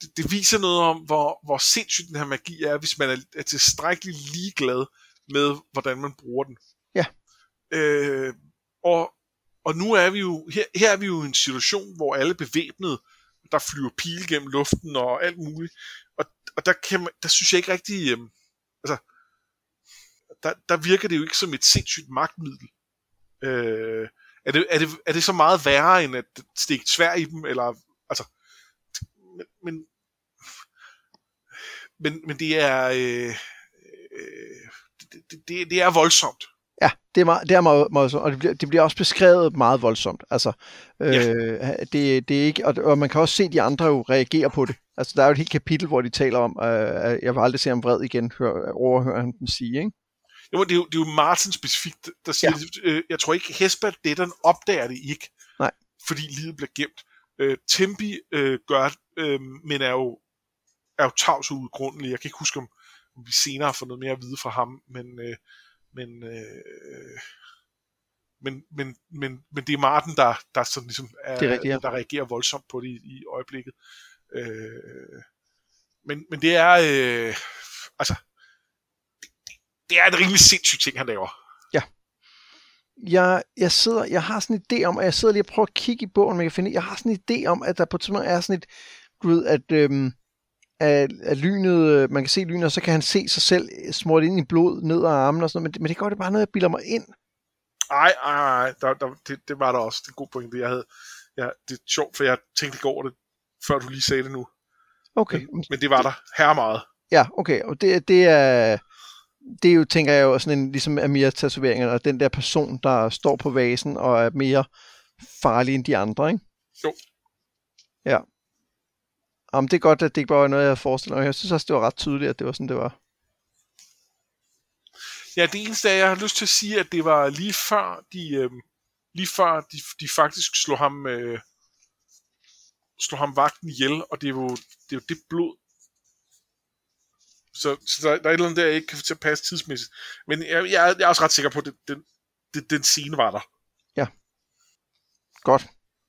det, det viser noget om, hvor, hvor sindssygt den her magi er, hvis man er, er tilstrækkeligt ligeglad med, hvordan man bruger den. Ja. Øh, og, og nu er vi jo, her, her er vi jo i en situation, hvor alle bevæbnede, der flyver pile gennem luften og alt muligt. Og, og der, kan man, der synes jeg ikke rigtig, øh, altså, der, der virker det jo ikke som et sindssygt magtmiddel. Øh, er det, er, det, er det så meget værre, end at stikke svær i dem, eller, altså, men, men, men det er, øh, øh, det, det, det er voldsomt. Ja, det er meget, det er meget, meget voldsomt, og det bliver, det bliver også beskrevet meget voldsomt. Altså, øh, ja. det, det er ikke, og, og man kan også se, at de andre jo reagerer på det. Altså, der er jo et helt kapitel, hvor de taler om, øh, jeg vil aldrig se ham vred igen, hør, overhøre han dem sige, ikke? Jo, det er jo, det er jo Martin specifikt, der siger, ja. øh, jeg tror ikke, Hesper Deddon opdager det ikke, Nej. fordi livet bliver gemt. Øh, Tempi øh, gør, øh, men er jo, er jo tavs ud grunden. Jeg kan ikke huske, om, om vi senere får noget mere at vide fra ham, men, øh, men, øh, men, men, men, men det er Martin, der, der, sådan ligesom er, det er rigtigt, ja. der reagerer voldsomt på det i, i øjeblikket. Øh, men, men det er, øh, altså, det er en rimelig sindssyg ting, han laver. Ja. Jeg, jeg, sidder, jeg har sådan en idé om, at jeg sidder lige og prøver at kigge i bogen, men jeg, finder, jeg har sådan en idé om, at der på tidspunkt er sådan et, du ved, at, øhm, at, at lynet, øh, man kan se lynet, og så kan han se sig selv smurt ind i blod ned ad armen og sådan noget, men, men det går det bare noget, jeg bilder mig ind. Ej, ej, ej, der, der, det, det var der også. Det er en god point, det jeg havde. Ja, det er sjovt, for jeg tænkte ikke over det, før du lige sagde det nu. Okay. Men, men det var der her meget. Ja, okay, og det, det er det er jo, tænker jeg jo, sådan en, ligesom Amir-tatoveringen, og den der person, der står på vasen og er mere farlig end de andre, ikke? Jo. Ja. Jamen, det er godt, at det ikke bare var noget, jeg forestiller mig. Jeg synes også, det var ret tydeligt, at det var sådan, det var. Ja, det eneste er, jeg har lyst til at sige, at det var lige før, de, øh, lige før de, de faktisk slog ham, øh, slog ham vagten ihjel, og det er jo det, er jo det blod, så, så der, der er et eller andet der, jeg ikke kan få til at passe tidsmæssigt. Men jeg, jeg, jeg er også ret sikker på, at den, den, den scene var der. Ja. Godt.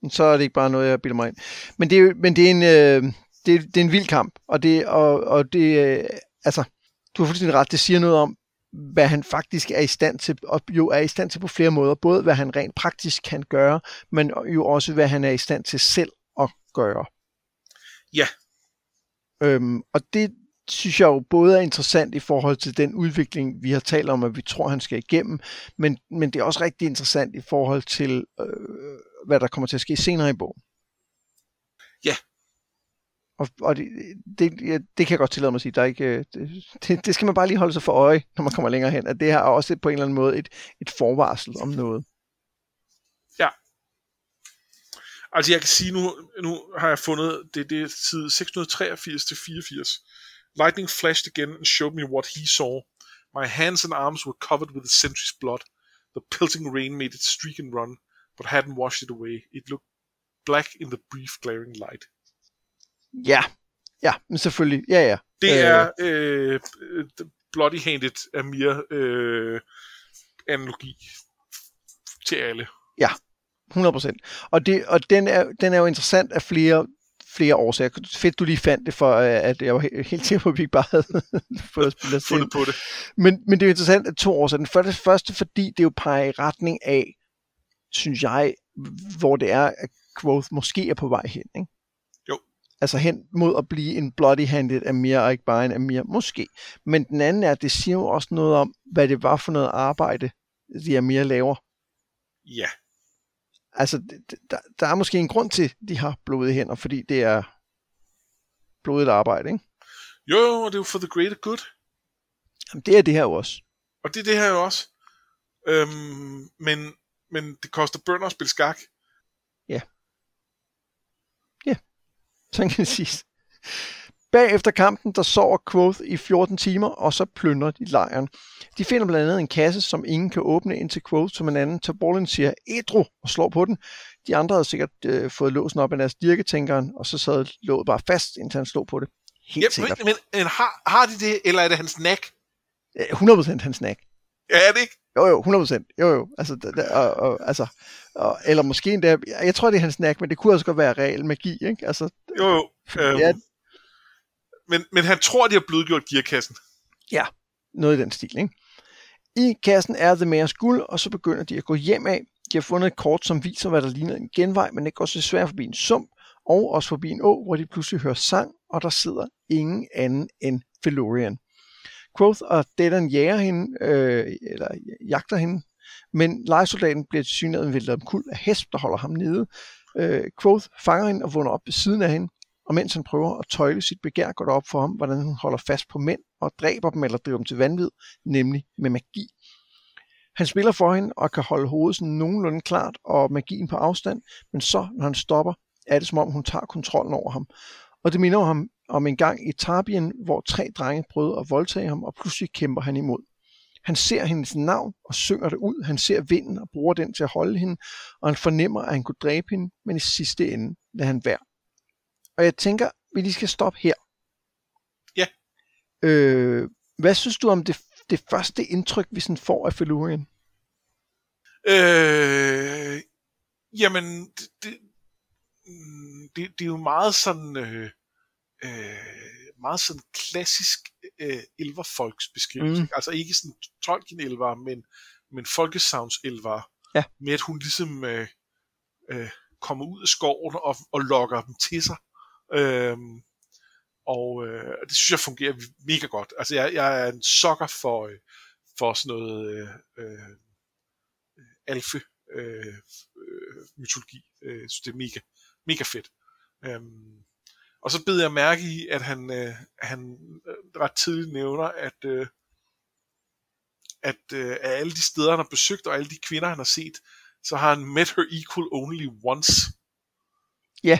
Så er det ikke bare noget, jeg bilder mig ind. Men det er, men det er en... Øh, det, det er en vild kamp, og det, og, og det, øh, altså, du har fuldstændig ret, det siger noget om, hvad han faktisk er i stand til, og jo er i stand til på flere måder, både hvad han rent praktisk kan gøre, men jo også hvad han er i stand til selv at gøre. Ja. Øhm, og det synes jeg jo både er interessant i forhold til den udvikling, vi har talt om, at vi tror, han skal igennem, men, men det er også rigtig interessant i forhold til, øh, hvad der kommer til at ske senere i bogen. Ja, og, og det, det, det kan jeg godt tillade mig at sige. Der er ikke, øh, det, det skal man bare lige holde sig for øje, når man kommer længere hen. At det her er også på en eller anden måde et, et forvarsel om noget. Ja. Altså jeg kan sige, nu, nu har jeg fundet, det, det er side 683 til 84. Lightning flashed again and showed me what he saw. My hands and arms were covered with the sentry's blood. The pelting rain made it streak and run, but hadn't washed it away. It looked black in the brief glaring light. Ja, ja, men selvfølgelig, ja, ja. Det er øh, øh Bloody Handed er mere øh, analogi til alle. Ja, 100%. Og, det, og den, er, den er jo interessant af flere flere årsager. Fedt, du lige fandt det, for øh, at jeg var *laughs* helt sikker på, at vi ikke bare havde *laughs* fået Fundet på det. Men, men det er jo interessant af to årsager. Den første, første, fordi det jo peger i retning af, synes jeg, hvor det er, at Growth måske er på vej hen. Ikke? altså hen mod at blive en bloody-handed Amir, og ikke bare en Amir, måske. Men den anden er, at det siger jo også noget om, hvad det var for noget arbejde, de Amir laver. Ja. Altså, der, der er måske en grund til, de har blodige hænder, fordi det er blodigt arbejde, ikke? Jo, jo, og det er jo for the greater good. Jamen, det er det her jo også. Og det er det her jo også. Øhm, men, men det koster bønder at spille skak. Ja. Sådan kan det siges. Bagefter kampen, der sover Quoth i 14 timer, og så plyndrer de lejren. De finder blandt andet en kasse, som ingen kan åbne, indtil Quoth som en anden Taborlin siger ædru og slår på den. De andre havde sikkert øh, fået låsen op af deres dirketænkeren, og så sad låget bare fast, indtil han slog på det. Helt ja, sikkert. Men, men har, har de det, eller er det hans snack? 100% hans snack. Ja, er det ikke? Jo, jo, 100%. Jo, jo. Altså, der, og, og, altså, og, eller måske endda, jeg tror, det er hans snack, men det kunne også godt være real magi, ikke? Altså, jo, jo. Ja men, men han tror, de har blødgjort gearkassen. Ja, noget i den stil, ikke? I kassen er The Mayors guld, og så begynder de at gå hjem af. De har fundet et kort, som viser, hvad der ligner en genvej, men det går så svært forbi en sump, og også forbi en å, hvor de pludselig hører sang, og der sidder ingen anden end Felorian. Quoth og Dedan jager hende, øh, eller jagter hende, men lejesoldaten bliver til synligheden væltet kul af hest, der holder ham nede. Øh, Quoth fanger hende og vågner op ved siden af hende, og mens han prøver at tøjle sit begær, går det op for ham, hvordan hun holder fast på mænd og dræber dem eller driver dem til vanvid, nemlig med magi. Han spiller for hende og kan holde hovedet sådan nogenlunde klart og magien på afstand, men så, når han stopper, er det som om hun tager kontrollen over ham. Og det minder ham om en gang i Tarbien, hvor tre drenge prøvede at voldtage ham, og pludselig kæmper han imod. Han ser hendes navn og synger det ud. Han ser vinden og bruger den til at holde hende, og han fornemmer, at han kunne dræbe hende, men i sidste ende lader han være. Og jeg tænker, vi lige skal stoppe her. Ja. Øh, hvad synes du om det, det første indtryk, vi sådan får af Felurian? Øh, jamen, det, det, det, det er jo meget sådan... Øh, øh, meget sådan klassisk øh, elverfolks beskrivelse. Mm. Altså ikke sådan Tolkien elver, men, men folkesavns elver. Ja. Med at hun ligesom øh, øh, kommer ud af skoven og, og lokker dem til sig. Øhm, og øh, det synes jeg fungerer mega godt. Altså jeg, jeg er en sokker for, øh, for sådan noget øh, øh, alfe øh, øh, mytologi. Øh, jeg synes det er mega, mega fedt. Øhm, og så beder jeg mærke i, at han, øh, han øh, ret tidligt nævner, at, øh, at øh, af alle de steder, han har besøgt, og alle de kvinder, han har set, så har han met her equal only once. Ja.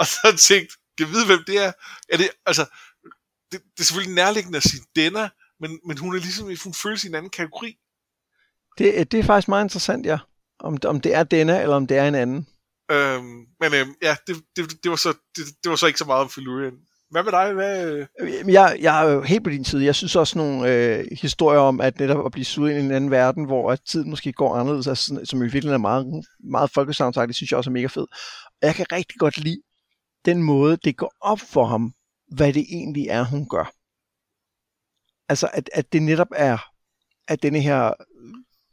Og så tænkt, kan vide, hvem det er? er det, altså, det, det er selvfølgelig nærliggende at sige denne, men, men hun er ligesom, hun føles i en anden kategori. Det, det er faktisk meget interessant, ja. Om, om det er denne, eller om det er en anden. Øhm, men øhm, ja, det, det, det, var så, det, det var så ikke så meget om Felurian. Hvad med dig? Hvad... Jeg, jeg er jo helt på din side. Jeg synes også nogle øh, historier om, at netop at blive suget ind i en anden verden, hvor at tiden måske går anderledes, altså, som i virkeligheden er meget, meget folkesavnsagtigt, synes jeg også er mega fed. Og jeg kan rigtig godt lide den måde, det går op for ham, hvad det egentlig er, hun gør. Altså, at, at det netop er, at denne her,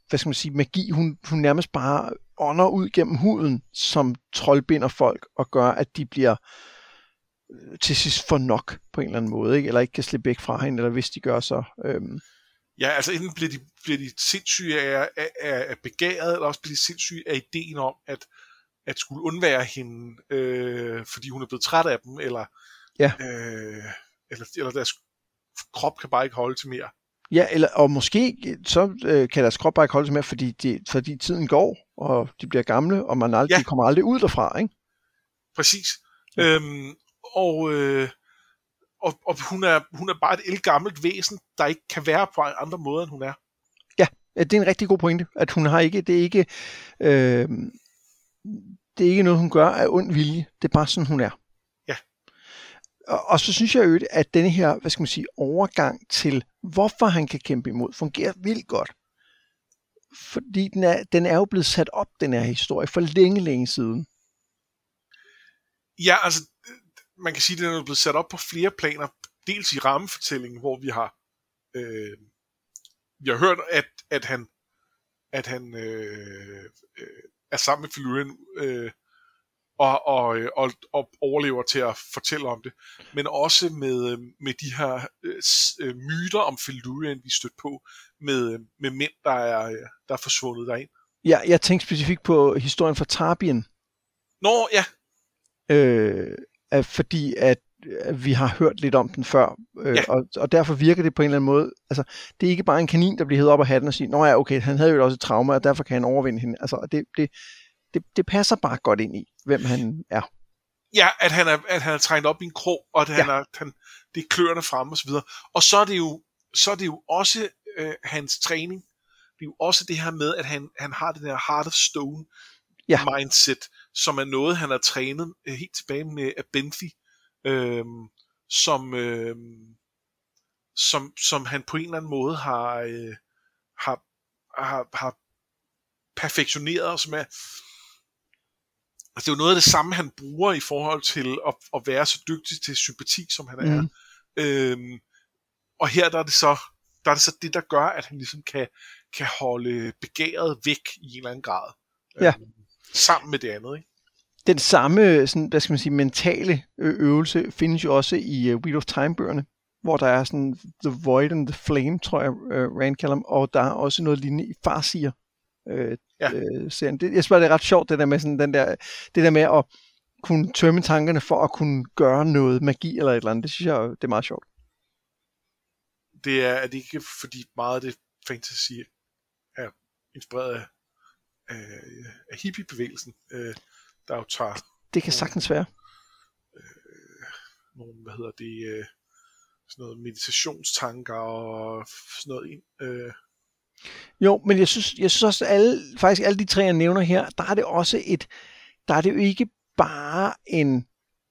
hvad skal man sige, magi, hun, hun nærmest bare ånder ud gennem huden, som troldbinder folk og gør, at de bliver øh, til sidst for nok på en eller anden måde, ikke? eller ikke kan slippe væk fra hende, eller hvis de gør så. Øhm. Ja, altså enten bliver de, bliver de sindssyge af, af, af begæret, eller også bliver de sindssyge af ideen om, at, at skulle undvære hende, øh, fordi hun er blevet træt af dem, eller, ja. øh, eller, eller deres krop kan bare ikke holde til mere. Ja, eller, og måske så øh, kan deres krop bare ikke holde til mere, fordi, de, fordi tiden går, og de bliver gamle, og man aldrig, ja. de kommer aldrig ud derfra, ikke? Præcis. Ja. Øhm, og, øh, og, og hun, er, hun er bare et elgammelt væsen, der ikke kan være på andre måder, end hun er. Ja, det er en rigtig god pointe, at hun har ikke, det er ikke, øh, det er ikke noget, hun gør af ond vilje, det er bare sådan, hun er. Ja. Og, og så synes jeg jo, at denne her, hvad skal man sige, overgang til, hvorfor han kan kæmpe imod, fungerer vildt godt. Fordi den er, den er jo blevet sat op, den her historie, for længe, længe siden. Ja, altså, man kan sige, at den er blevet sat op på flere planer. Dels i rammefortællingen, hvor vi har øh, vi har hørt, at, at han at han øh, øh, er sammen med Filurian øh, og, og, og, og overlever til at fortælle om det, men også med, øh, med de her øh, myter om Filurian, vi stødt på, med, med mænd, der er, der er forsvundet derind. Ja, jeg tænkte specifikt på historien fra Tarbien. Nå, ja. Øh, fordi at vi har hørt lidt om den før, øh, ja. og, og derfor virker det på en eller anden måde, altså det er ikke bare en kanin, der bliver hævet op af hatten og siger, nå ja, okay, han havde jo også et traume, og derfor kan han overvinde hende. Altså det, det, det, det passer bare godt ind i, hvem han er. Ja, at han er, at han er trængt op i en krog, og at han ja. er, han, det er kløerne frem og så videre. Og så er det jo, så er det jo også øh, hans træning. Det er jo også det her med, at han, han har det der Heart of Stone ja. mindset, som er noget, han har trænet øh, helt tilbage med Abenthi, øh, som, øh, som, som han på en eller anden måde har, øh, har, har, har perfektioneret, og som er, Altså, det er jo noget af det samme, han bruger i forhold til at, at være så dygtig til sympati, som han er. Mm. Øhm, og her der er det så der er det så det, der gør, at han ligesom kan, kan holde begæret væk i en eller anden grad. Ja. Øhm, sammen med det andet, ikke? Den samme, sådan, hvad skal man sige, mentale øvelse findes jo også i uh, Wheel of Time-bøgerne, hvor der er sådan The Void and the Flame, tror jeg, uh, Rand kalder dem, og der er også noget lignende i Farsier, øh, ja. øh, serien. Det, jeg synes bare, det er ret sjovt, det der med, sådan, den der, det der med at kunne tømme tankerne for at kunne gøre noget magi eller et eller andet. Det synes jeg, det er meget sjovt. Det er, er det ikke fordi meget af det fantasy er inspireret af, af, af hippiebevægelsen, øh, der jo tager... Det kan sagtens være. Øh, nogle, hvad hedder det, øh, sådan noget meditationstanker og sådan noget ind. Øh, jo, men jeg synes, jeg synes også, at alle, faktisk alle de tre, jeg nævner her, der er det også et, der er det jo ikke bare en,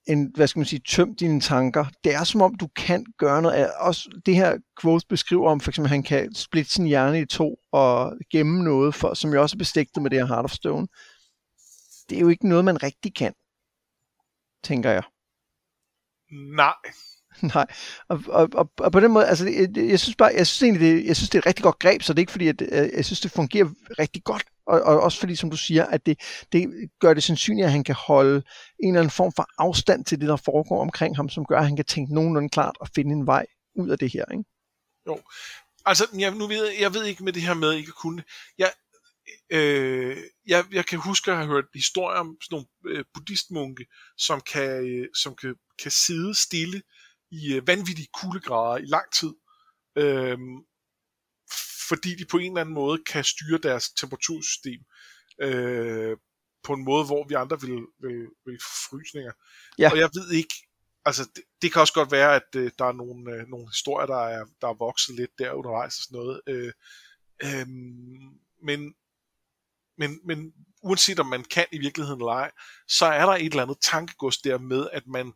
en, hvad skal man sige, tøm dine tanker. Det er som om, du kan gøre noget. Også det her quote beskriver om, for eksempel, at han kan splitte sin hjerne i to og gemme noget, for, som jo også er bestikket med det her Heart of Stone. Det er jo ikke noget, man rigtig kan, tænker jeg. Nej, *laughs* Nej, og, og, og, og på den måde, altså, jeg, jeg synes bare, jeg synes egentlig, det, jeg synes, det er et rigtig godt greb, så det er ikke fordi, at øh, jeg synes, det fungerer rigtig godt, og, og også fordi, som du siger, at det, det gør det sandsynligt, at han kan holde en eller anden form for afstand til det, der foregår omkring ham, som gør, at han kan tænke nogenlunde klart og finde en vej ud af det her, ikke? Jo, altså, jeg, nu ved, jeg ved ikke med det her med ikke kunne, jeg, øh, jeg, jeg kan huske at have hørt historier om sådan nogle øh, buddhistmunke, som kan, øh, som kan, kan sidde stille i øh, vanvittige kuldegrader i lang tid, øh, fordi de på en eller anden måde kan styre deres temperatursystem øh, på en måde, hvor vi andre vil, vil, vil frysninger. Ja. Og jeg ved ikke, altså det, det kan også godt være, at øh, der er nogle, øh, nogle historier, der er, der er vokset lidt der undervejs og sådan noget. Øh, øh, men, men, men uanset om man kan i virkeligheden eller ej, så er der et eller andet tankegods der med, at man,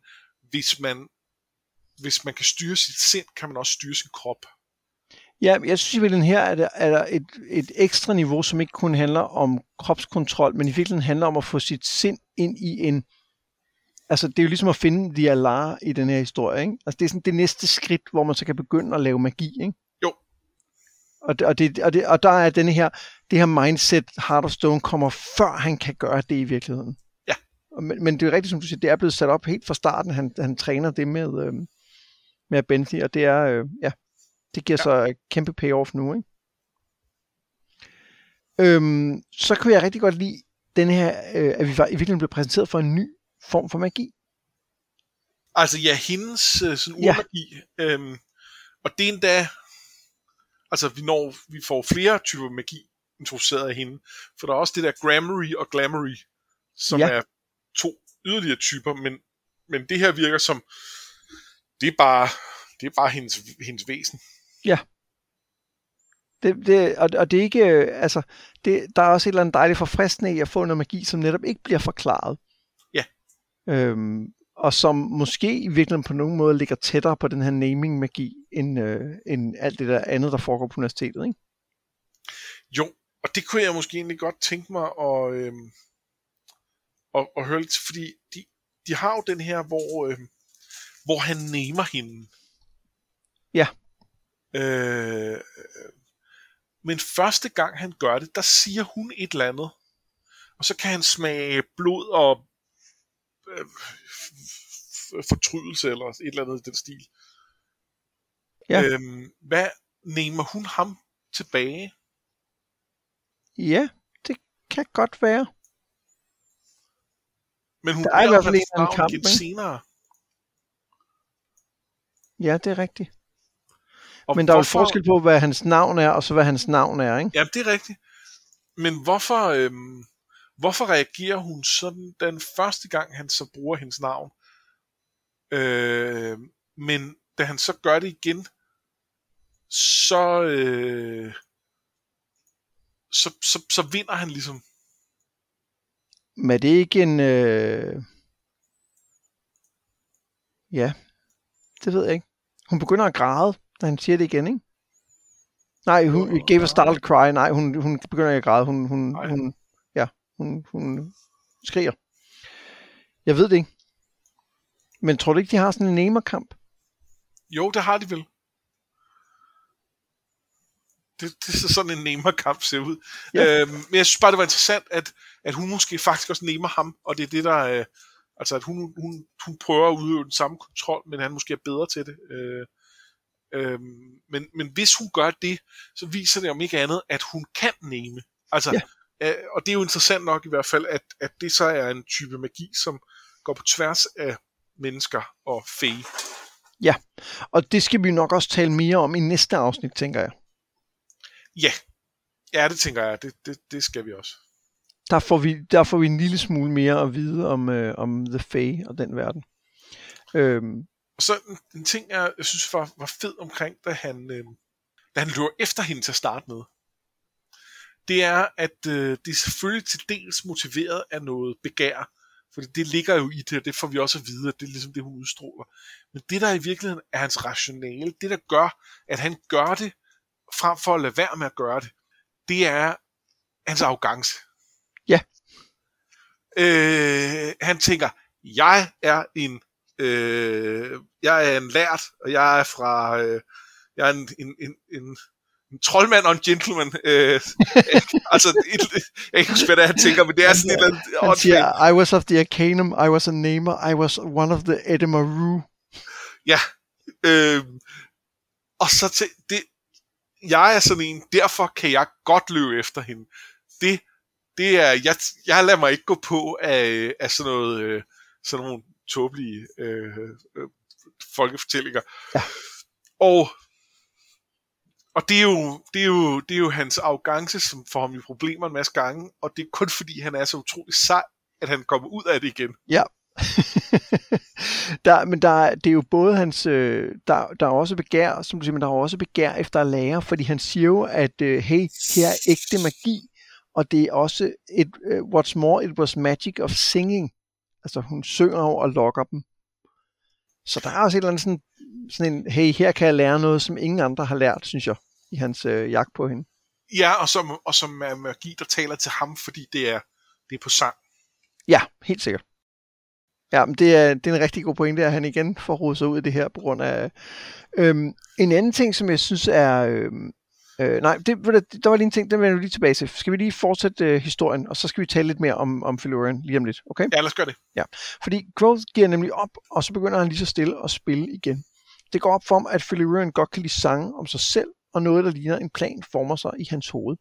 hvis man hvis man kan styre sit sind, kan man også styre sin krop. Ja, jeg synes i her er der, er der et, et ekstra niveau, som ikke kun handler om kropskontrol, men i virkeligheden handler om at få sit sind ind i en altså det er jo ligesom at finde de Alar i den her historie, ikke? Altså det er sådan det næste skridt, hvor man så kan begynde at lave magi, ikke? Og, og, det, og, det, og der er denne her, det her mindset, Heart of Stone kommer før han kan gøre det i virkeligheden. Ja. Men, men det er rigtigt, som du siger, det er blevet sat op helt fra starten, han, han træner det med, øh, med Bentley, og det er, øh, ja, det giver ja. så kæmpe payoff nu, ikke? Øhm, så kunne jeg rigtig godt lide den her, øh, at vi var, i virkeligheden blev præsenteret for en ny form for magi. Altså ja, hendes øh, sådan urmagi, ja. øhm, og det er endda, altså vi, når, vi får flere typer magi introduceret af hende, for der er også det der Gramarye og Glamory, som ja. er to yderligere typer, men, men det her virker som, det er bare, det er bare hendes, hendes væsen. Ja. Det, det, og, og det er ikke, øh, altså, det, der er også et eller andet dejligt forfriskende i at få noget magi, som netop ikke bliver forklaret. Ja. Øhm, og som måske i virkeligheden på nogen måde ligger tættere på den her naming-magi, end, øh, end alt det der andet, der foregår på universitetet, ikke? Jo, og det kunne jeg måske egentlig godt tænke mig at, øh, at, at høre lidt, fordi de, de har jo den her, hvor, øh, hvor han namer hende. Ja. Øh, men første gang han gør det, der siger hun et eller andet. Og så kan han smage blod og øh, fortrydelse eller et eller andet i den stil. Ja. Øhm, hvad nemer hun ham tilbage? Ja, det kan godt være. Men hun der er i hvert fald en kamp, ikke? senere. Ja, det er rigtigt. Og Men der hvorfor... er jo forskel på, hvad hans navn er, og så hvad hans navn er, ikke? Ja, det er rigtigt. Men hvorfor, øhm, hvorfor reagerer hun sådan den første gang, han så bruger hendes navn? Øh, men da han så gør det igen, så, øh, så, så, så vinder han ligesom. Men er det ikke en... Øh... Ja, det ved jeg ikke. Hun begynder at græde, da han siger det igen, ikke? Nej, hun oh, gave a startled cry. Nej, hun, hun begynder ikke at græde. Hun, hun, hun, ja, hun, hun skriger. Jeg ved det ikke. Men tror du ikke, de har sådan en nemerkamp? Jo, det har de vel. Det, det er sådan en nemerkamp ser ud. Ja. Øhm, men jeg synes bare, det var interessant, at, at hun måske faktisk også nemer ham, og det er det, der... Øh, altså, at hun, hun, hun prøver at udøve den samme kontrol, men han måske er bedre til det. Øh, øh, men, men hvis hun gør det, så viser det om ikke andet, at hun kan neme. Altså, ja. øh, og det er jo interessant nok i hvert fald, at, at det så er en type magi, som går på tværs af mennesker og fe. Ja, og det skal vi nok også tale mere om i næste afsnit, tænker jeg. Ja, ja det tænker jeg. Det, det, det skal vi også. Der får, vi, der får vi en lille smule mere at vide om, øh, om The Fae og den verden. Øhm. Og så en, en ting, jeg, jeg synes var, var fed omkring, da han, øh, da han løber efter hende til at starte med, det er, at øh, det er selvfølgelig til dels motiveret af noget begær, for det ligger jo i det, og det får vi også at vide, at det er ligesom det, hun udstråler. Men det, der i virkeligheden er hans rationale, det der gør, at han gør det, frem for at lade være med at gøre det, det er hans arrogance. Ja. Øh, han tænker, jeg er en øh, jeg er en lært, og jeg er fra øh, jeg er en, en, en, en en troldmand og en gentleman. Øh, *laughs* altså, et, jeg kan ikke huske, hvad det er, han tænker, men det er sådan et eller andet... Han siger, I was of the Arcanum, I was a namer, I was one of the Edemaru. Ja, øh, og så til, det, jeg er sådan en, derfor kan jeg godt løbe efter hende. Det, det er, jeg, jeg lader mig ikke gå på af, af sådan noget, øh, sådan nogle tåbelige øh, øh, folkefortællinger. Ja. Og og det er, jo, det, er jo, det er jo hans arrogance, som får ham i problemer en masse gange, og det er kun fordi, han er så utrolig sej, at han kommer ud af det igen. Ja. *laughs* der, men der, det er jo både hans, øh, der, der er også begær, som du siger, men der er også begær efter at lære, fordi han siger jo, at øh, hey, her er ægte magi, og det er også, et, øh, what's more, it was magic of singing. Altså hun synger og lokker dem. Så der er også et eller andet sådan sådan en, hey, her kan jeg lære noget, som ingen andre har lært, synes jeg, i hans øh, jagt på hende. Ja, og som, og som er magi, der taler til ham, fordi det er, det er på sang. Ja, helt sikkert. Ja, men det er, det er en rigtig god pointe, at han igen får rodet sig ud i det her på grund af... Øhm, en anden ting, som jeg synes er... Øhm, øh, nej, det, der var lige en ting, den vender vi lige tilbage til. Skal vi lige fortsætte øh, historien, og så skal vi tale lidt mere om, om Felurian lige om lidt, okay? Ja, lad os gøre det. Ja, fordi Growth giver nemlig op, og så begynder han lige så stille at spille igen. Det går op for ham, at Felurian godt kan lide sange om sig selv, og noget, der ligner en plan former sig i hans hoved.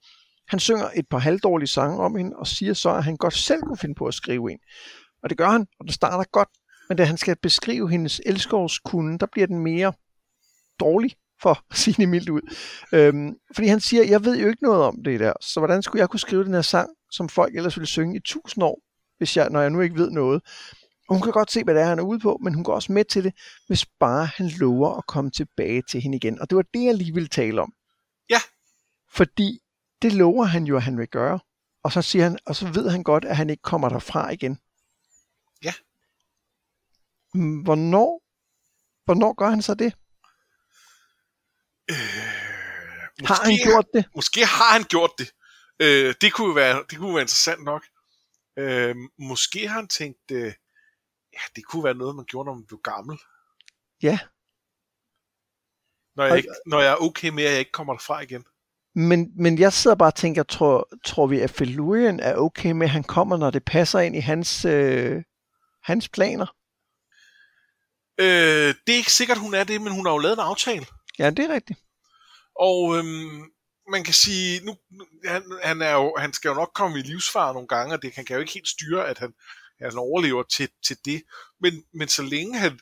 Han synger et par halvdårlige sange om hende, og siger så, at han godt selv kunne finde på at skrive en. Og det gør han, og det starter godt, men da han skal beskrive hendes elskovskunde, der bliver den mere dårlig, for at sige det mildt ud. Øhm, fordi han siger, jeg ved jo ikke noget om det der, så hvordan skulle jeg kunne skrive den her sang, som folk ellers ville synge i tusind år, hvis jeg, når jeg nu ikke ved noget. Og hun kan godt se, hvad det er, han er ude på, men hun går også med til det, hvis bare han lover at komme tilbage til hende igen. Og det var det, jeg lige ville tale om. Ja. Fordi det lover han jo, at han vil gøre. Og så siger han, og så ved han godt, at han ikke kommer derfra igen. Ja. Mm, hvornår, hvornår gør han så det? Øh, har han gjort det? Måske har han gjort det. Øh, det, kunne være, det kunne være interessant nok. Øh, måske har han tænkt, øh, ja, det kunne være noget, man gjorde, når man blev gammel. Ja. Når jeg, ikke, når jeg er okay med, at jeg ikke kommer derfra igen. Men, men jeg sidder bare og tænker, tror, tror vi, at Felurian er okay med, at han kommer, når det passer ind i hans, øh, hans planer? Øh, det er ikke sikkert, hun er det, men hun har jo lavet en aftale. Ja, det er rigtigt. Og øhm, man kan sige, nu, han, han, er jo, han skal jo nok komme i livsfare nogle gange, og det, han kan jo ikke helt styre, at han, han overlever til, til det. Men, men så længe han,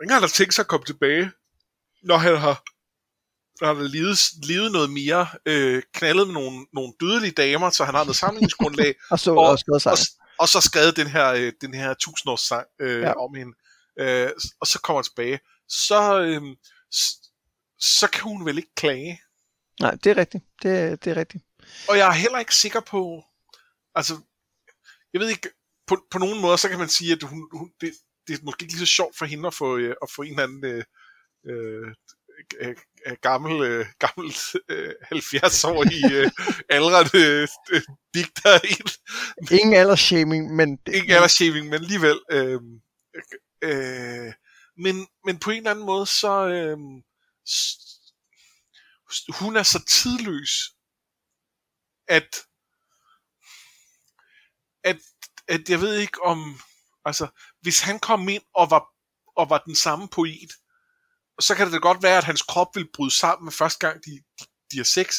længe han har tænkt sig at komme tilbage, når han har, når han har levet, levet noget mere, øh, knaldet med nogle, nogle dødelige damer, så han har noget sammenligningsgrundlag, *laughs* og, så, og, og, og, og, så skrevet den her, øh, den her tusindårs sang øh, ja. om hende, øh, og så kommer han tilbage, så, øh, så kan hun vel ikke klage. Nej, det er rigtigt. Det, det er rigtigt. Og jeg er heller ikke sikker på, altså, jeg ved ikke, på, på nogen måde, så kan man sige, at hun, hun, det, det er måske ikke lige så sjovt for hende at få, øh, at få en eller anden øh, øh, øh, gammel, øh, gammel øh, 70 år i øh, øh, digter ind. Ingen aldersshaming, men... Ingen aldersshaming, men alligevel. Øh, øh, men, men på en eller anden måde, så... Øh, hun er så tidløs, at, at, at jeg ved ikke om, altså, hvis han kom ind og var, og var den samme poet, så kan det da godt være, at hans krop ville bryde sammen med første gang, de, de, de har sex,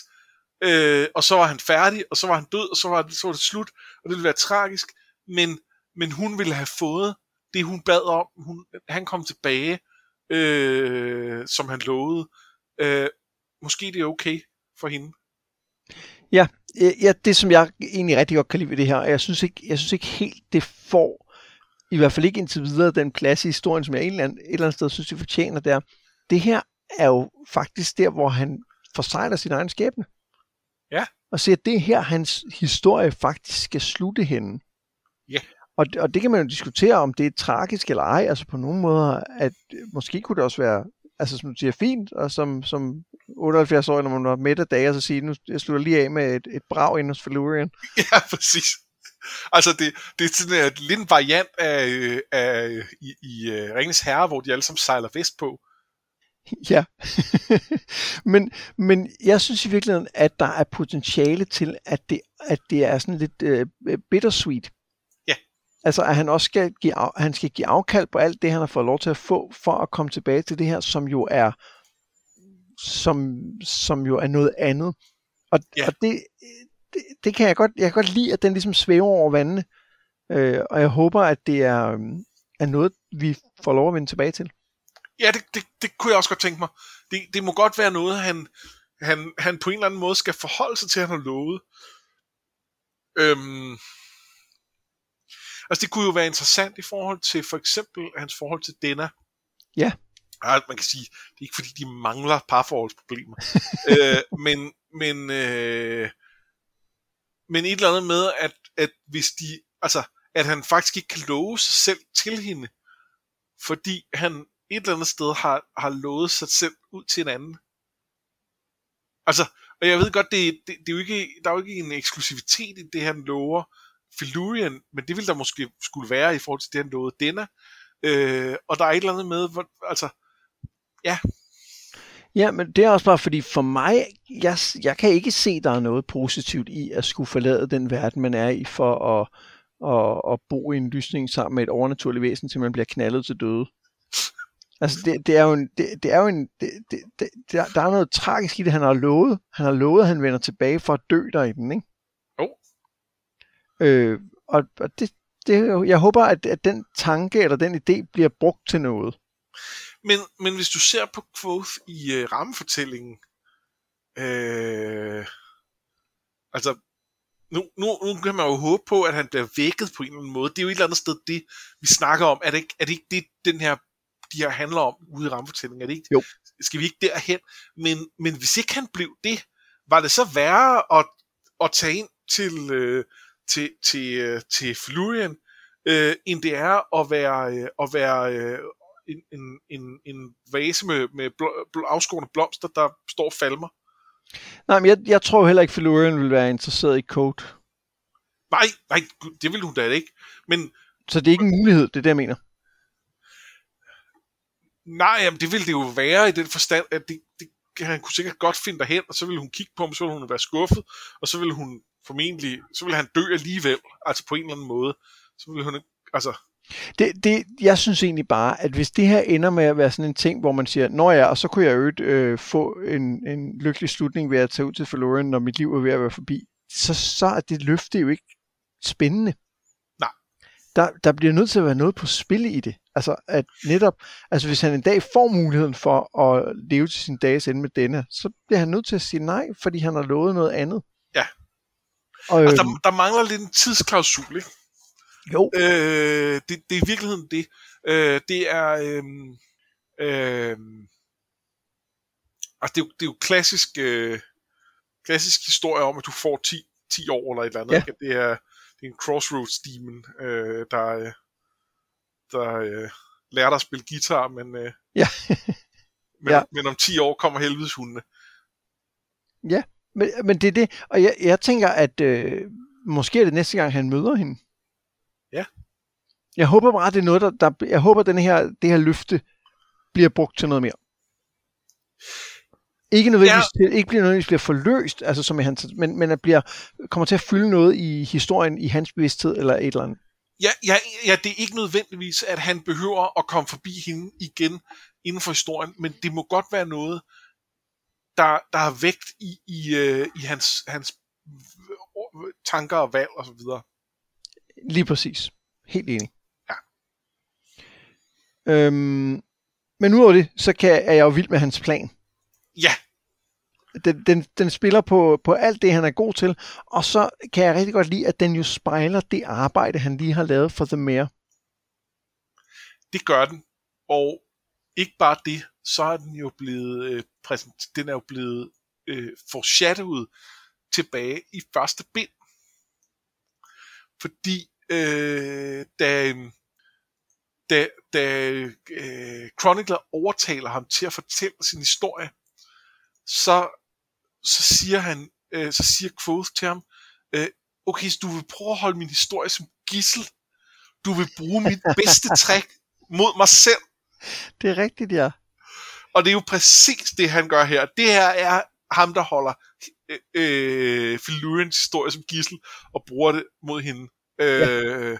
øh, og så var han færdig, og så var han død, og så var, det, så var det slut, og det ville være tragisk, men, men hun ville have fået det, hun bad om. Hun, han kom tilbage, øh, som han lovede. Øh, måske det er okay for hende. Ja, ja, det som jeg egentlig rigtig godt kan lide ved det her, jeg synes ikke, jeg synes ikke helt, det får, i hvert fald ikke indtil videre, den plads i historien, som jeg et eller andet, et eller andet sted synes, det fortjener der. Det her er jo faktisk der, hvor han forsejler sin egen skæbne. Ja. Og siger, at det er her, hans historie faktisk skal slutte henne. Ja. Og, og det kan man jo diskutere, om det er tragisk eller ej. Altså på nogle måder, at måske kunne det også være, altså som du siger, fint, og som, som 78 år, når man var midt af dage, og så sige, nu jeg slutter lige af med et, et brag ind hos Felurian. *laughs* Ja, præcis. Altså, det, det er sådan et, lidt en variant af, af i, i uh, Ringens Herre, hvor de alle sammen sejler vest på. *laughs* Ja, *laughs* men, men jeg synes i virkeligheden, at der er potentiale til, at det, at det er sådan lidt uh, bittersweet. Altså, at han også skal give, af, han skal give afkald på alt det, han har fået lov til at få, for at komme tilbage til det her, som jo er, som, som jo er noget andet. Og, ja. og det, det, det, kan jeg godt, jeg kan godt lide, at den ligesom svæver over vandene. Øh, og jeg håber, at det er, er noget, vi får lov at vende tilbage til. Ja, det, det, det kunne jeg også godt tænke mig. Det, det må godt være noget, han, han, han på en eller anden måde skal forholde sig til, at han har lovet. Øhm, Altså det kunne jo være interessant i forhold til for eksempel hans forhold til Dena. Ja. Ja, man kan sige, det er ikke fordi, de mangler parforholdsproblemer. *laughs* øh, men, men, øh, men et eller andet med, at, at hvis de, altså, at han faktisk ikke kan love sig selv til hende, fordi han et eller andet sted har, har lovet sig selv ud til en anden. Altså, og jeg ved godt, det, det, det er jo ikke, der er jo ikke en eksklusivitet i det, han lover, Felurian, men det ville der måske skulle være i forhold til den noget Denna. Øh, og der er et eller andet med, hvor, altså, ja. Ja, men det er også bare fordi for mig, jeg, jeg kan ikke se, der er noget positivt i at skulle forlade den verden, man er i, for at, at, at bo i en lysning sammen med et overnaturligt væsen, til man bliver knaldet til døde. Altså, det, det er jo en, det, det er jo en, det, det, det, der, der er noget tragisk i det, han har lovet. Han har lovet, at han vender tilbage for at dø der i den, ikke? Øh, og, og det, det, jeg håber, at, at den tanke eller den idé bliver brugt til noget. Men, men hvis du ser på Quoth i uh, rammefortællingen, øh, altså, nu, nu, nu kan man jo håbe på, at han bliver vækket på en eller anden måde. Det er jo et eller andet sted, det vi snakker om. Er det ikke, er det, ikke det, den her, de her handler om ude i rammefortællingen? Er det ikke? Jo. Skal vi ikke derhen? Men, men hvis ikke han blev det, var det så værre at, at tage ind til, øh, til, til, øh, til Flurian, øh, end det er at være, øh, at være øh, en, en, en, en vase med, med blå, blå, afskårende blomster, der står og falmer. Nej, men jeg, jeg tror heller ikke, Felurian vil være interesseret i Code. Nej, nej, det vil hun da ikke. Men, Så det er ikke en mulighed, det er det, jeg mener. nej, jamen, det ville det jo være i den forstand, at det, det, han kunne sikkert godt finde derhen, og så ville hun kigge på ham, så ville hun være skuffet, og så ville hun formentlig, så ville han dø alligevel, altså på en eller anden måde. Så ville hun altså, Det, det, jeg synes egentlig bare, at hvis det her ender med at være sådan en ting, hvor man siger, nå ja, og så kunne jeg øvrigt øh, få en, en lykkelig slutning ved at tage ud til Felurian, når mit liv er ved at være forbi, så, så er det løfte jo ikke spændende. Nej. Der, der bliver nødt til at være noget på spil i det. Altså, at netop, altså hvis han en dag får muligheden for at leve til sin dages ende med denne, så bliver han nødt til at sige nej, fordi han har lovet noget andet. Ja. Og, altså øhm, der, der mangler lidt en tidsklausul, ikke? jo, Øh, det, det er i virkeligheden det. Øh, det er... Øh, øh, altså det, er jo, det er jo klassisk, øh, klassisk historie om, at du får 10, 10 år eller et eller andet. Ja. Ikke? Det, er, det er en crossroads demon, øh, der, øh, der øh, lærer dig at spille guitar, men, øh, Ja. men, Ja. men om 10 år kommer helvedes hundene. Men, men det er det, og jeg, jeg tænker, at øh, måske er det næste gang, han møder hende. Ja. Jeg håber bare, det er noget, der, der jeg håber, den her, det her løfte bliver brugt til noget mere. Ikke nødvendigvis, ja. til, ikke bliver nødvendigvis bliver forløst, altså som i hans, men, men at bliver, kommer til at fylde noget i historien, i hans bevidsthed, eller et eller andet. Ja, ja, ja, det er ikke nødvendigvis, at han behøver at komme forbi hende igen inden for historien, men det må godt være noget, der, der har vægt i, i, øh, i hans, hans tanker og valg og så videre. Lige præcis. Helt enig. Ja. Øhm, men udover det, så kan, er jeg jo vild med hans plan. Ja, Den, den, den spiller på, på alt det, han er god til, og så kan jeg rigtig godt lide, at den jo spejler det arbejde, han lige har lavet for The Mayor. det gør den. Og ikke bare det, så er den jo blevet øh, præsent, den er jo blevet øh, foreshadowet tilbage i første bind. Fordi øh, da, øh, da, da øh, Chronicler overtaler ham til at fortælle sin historie, så, så siger han, øh, så siger Quoth til ham, øh, okay, så du vil prøve at holde min historie som gissel. Du vil bruge mit bedste trick mod mig selv. *laughs* Det er rigtigt, ja. Og det er jo præcis det, han gør her. Det her er ham, der holder øh, øh, Felurians historie som gissel, og bruger det mod hende. Øh,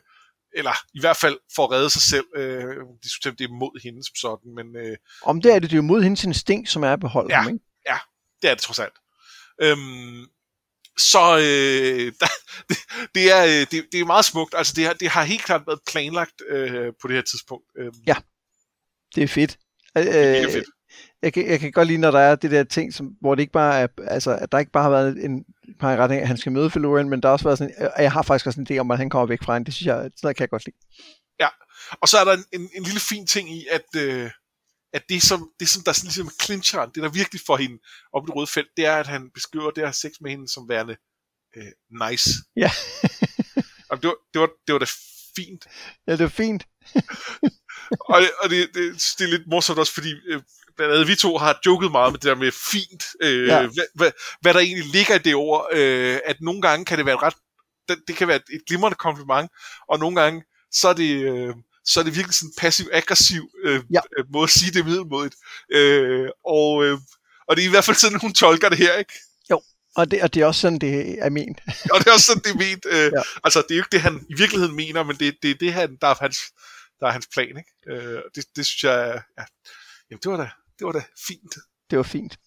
Eller i hvert fald for at redde sig selv. Øh, diskutere, om det er mod hende som sådan, men øh, Om det er det, det er jo mod hendes instinkt, som er at beholde Ja. ham, ikke? det er det trods alt. Øhm, så øh, der, *laughs* det, det, er, øh, det, det er meget smukt. Altså, det har, det har helt klart været planlagt øh, på det her tidspunkt. Øh, Det er fedt. det er Øh, fedt. jeg, kan, jeg kan godt lide, når der er det der ting, som, hvor det ikke bare er, altså, at der ikke bare har været en par retning, at han skal møde Felurian, men der har også været sådan, og jeg har faktisk også en idé om, at han kommer væk fra hende. Det synes jeg, sådan noget kan jeg godt lide. Og så er der en, en, en lille fin ting i, at, øh, at det, som, det, som der sådan ligesom clincher, det der virkelig får hende op i det røde felt, det er, at han beskriver det her sex med hende som værende øh, nice. Ja. det var, det, var, det var da fint. Ja, det er fint. *laughs* og det, og det, det, det er lidt morsomt også, fordi øh, blandt andet vi to har joket meget med det der med fint. Øh, Ja. hvad, hvad, hvad der egentlig ligger i det ord. Øh, at nogle gange kan det være et ret det, det kan være et, et glimrende kompliment, og nogle gange, så er det, øh, så er det virkelig sådan en passiv-aggressiv øh, ja. Øh, måde at sige det middelmodigt. Øh, og, øh, og det er i hvert fald sådan, hun tolker det her, ikke? Jo, og det, og det er også sådan, det er ment. og det er også sådan, det er ment. Øh, ja. Altså, det er jo ikke det, han i virkeligheden mener, men det, det er det, han, der er hans, der er hans plan, ikke? Øh, det, det synes jeg, ja, jamen, det var da, det var da fint. Det var fint.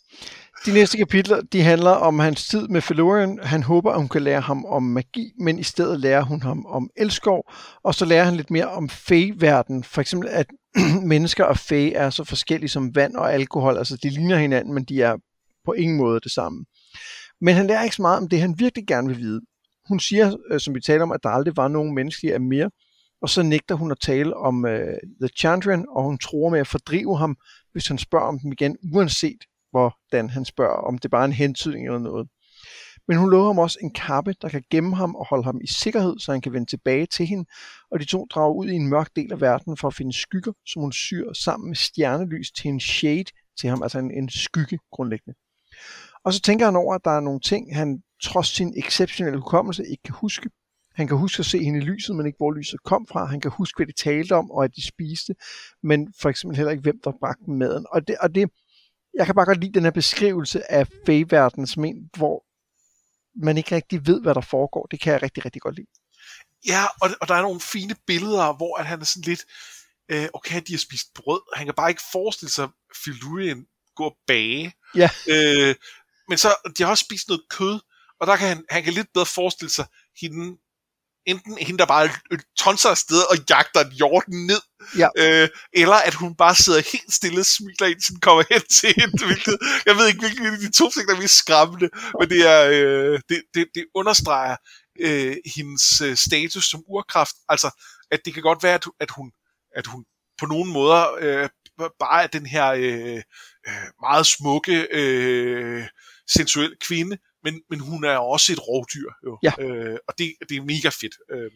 De næste kapitler, de handler om hans tid med Felurian. Han håber, at hun kan lære ham om magi, men i stedet lærer hun ham om elskov, og så lærer han lidt mere om fey-verden. For eksempel, at *clears throat* mennesker og fey er så forskellige som vand og alkohol. Altså, de ligner hinanden, men de er på ingen måde det samme. Men han lærer ikke så meget om det, han virkelig gerne vil vide. Hun siger, øh, som vi taler om, at der aldrig var nogen menneskelige af mere, og så nægter hun at tale om øh, The Chandrian, og hun tror med at fordrive ham, hvis han spørger om dem igen, uanset hvordan han spørger, om det bare er en hentydning eller noget. Men hun lover ham også en kappe, der kan gemme ham og holde ham i sikkerhed, så han kan vende tilbage til hende, og de to drager ud i en mørk del af verden for at finde skygger, som hun syr sammen med stjernelys til en shade til ham, altså en, en skygge grundlæggende. Og så tænker han over, at der er nogle ting, han trods sin exceptionelle hukommelse ikke kan huske. Han kan huske at se hende i lyset, men ikke hvor lyset kom fra. Han kan huske, hvad de talte om, og at de spiste, men for eksempel heller ikke, hvem der bragte maden. Og det, og det, jeg kan bare godt lide den her beskrivelse af fagverdenen som en, hvor man ikke rigtig ved, hvad der foregår. Det kan jeg rigtig, rigtig godt lide. Ja, og, og der er nogle fine billeder, hvor at han er sådan lidt, øh, okay, de har spist brød. Han kan bare ikke forestille sig Filurien gå og bage. Ja. Øh, men så, de har også spist noget kød, og der kan han, han kan lidt bedre forestille sig hende, enten hende, der bare tonser afsted og jagter en jorden ned, ja. øh, eller at hun bare sidder helt stille og smiler indtil den kommer hen til hende. Hvilket, jeg ved ikke, hvilken af de to ting, der er mest skræmmende, men det, er, øh, det, det, det understreger øh, hendes øh, status som urkraft. Altså, at det kan godt være, at, at, hun, at hun på nogen måder øh, bare er den her øh, øh, meget smukke, øh, sensuelle kvinde, men, men hun er også et rovdyr, jo. Ja. Øh, og det, det er mega fedt. Øh,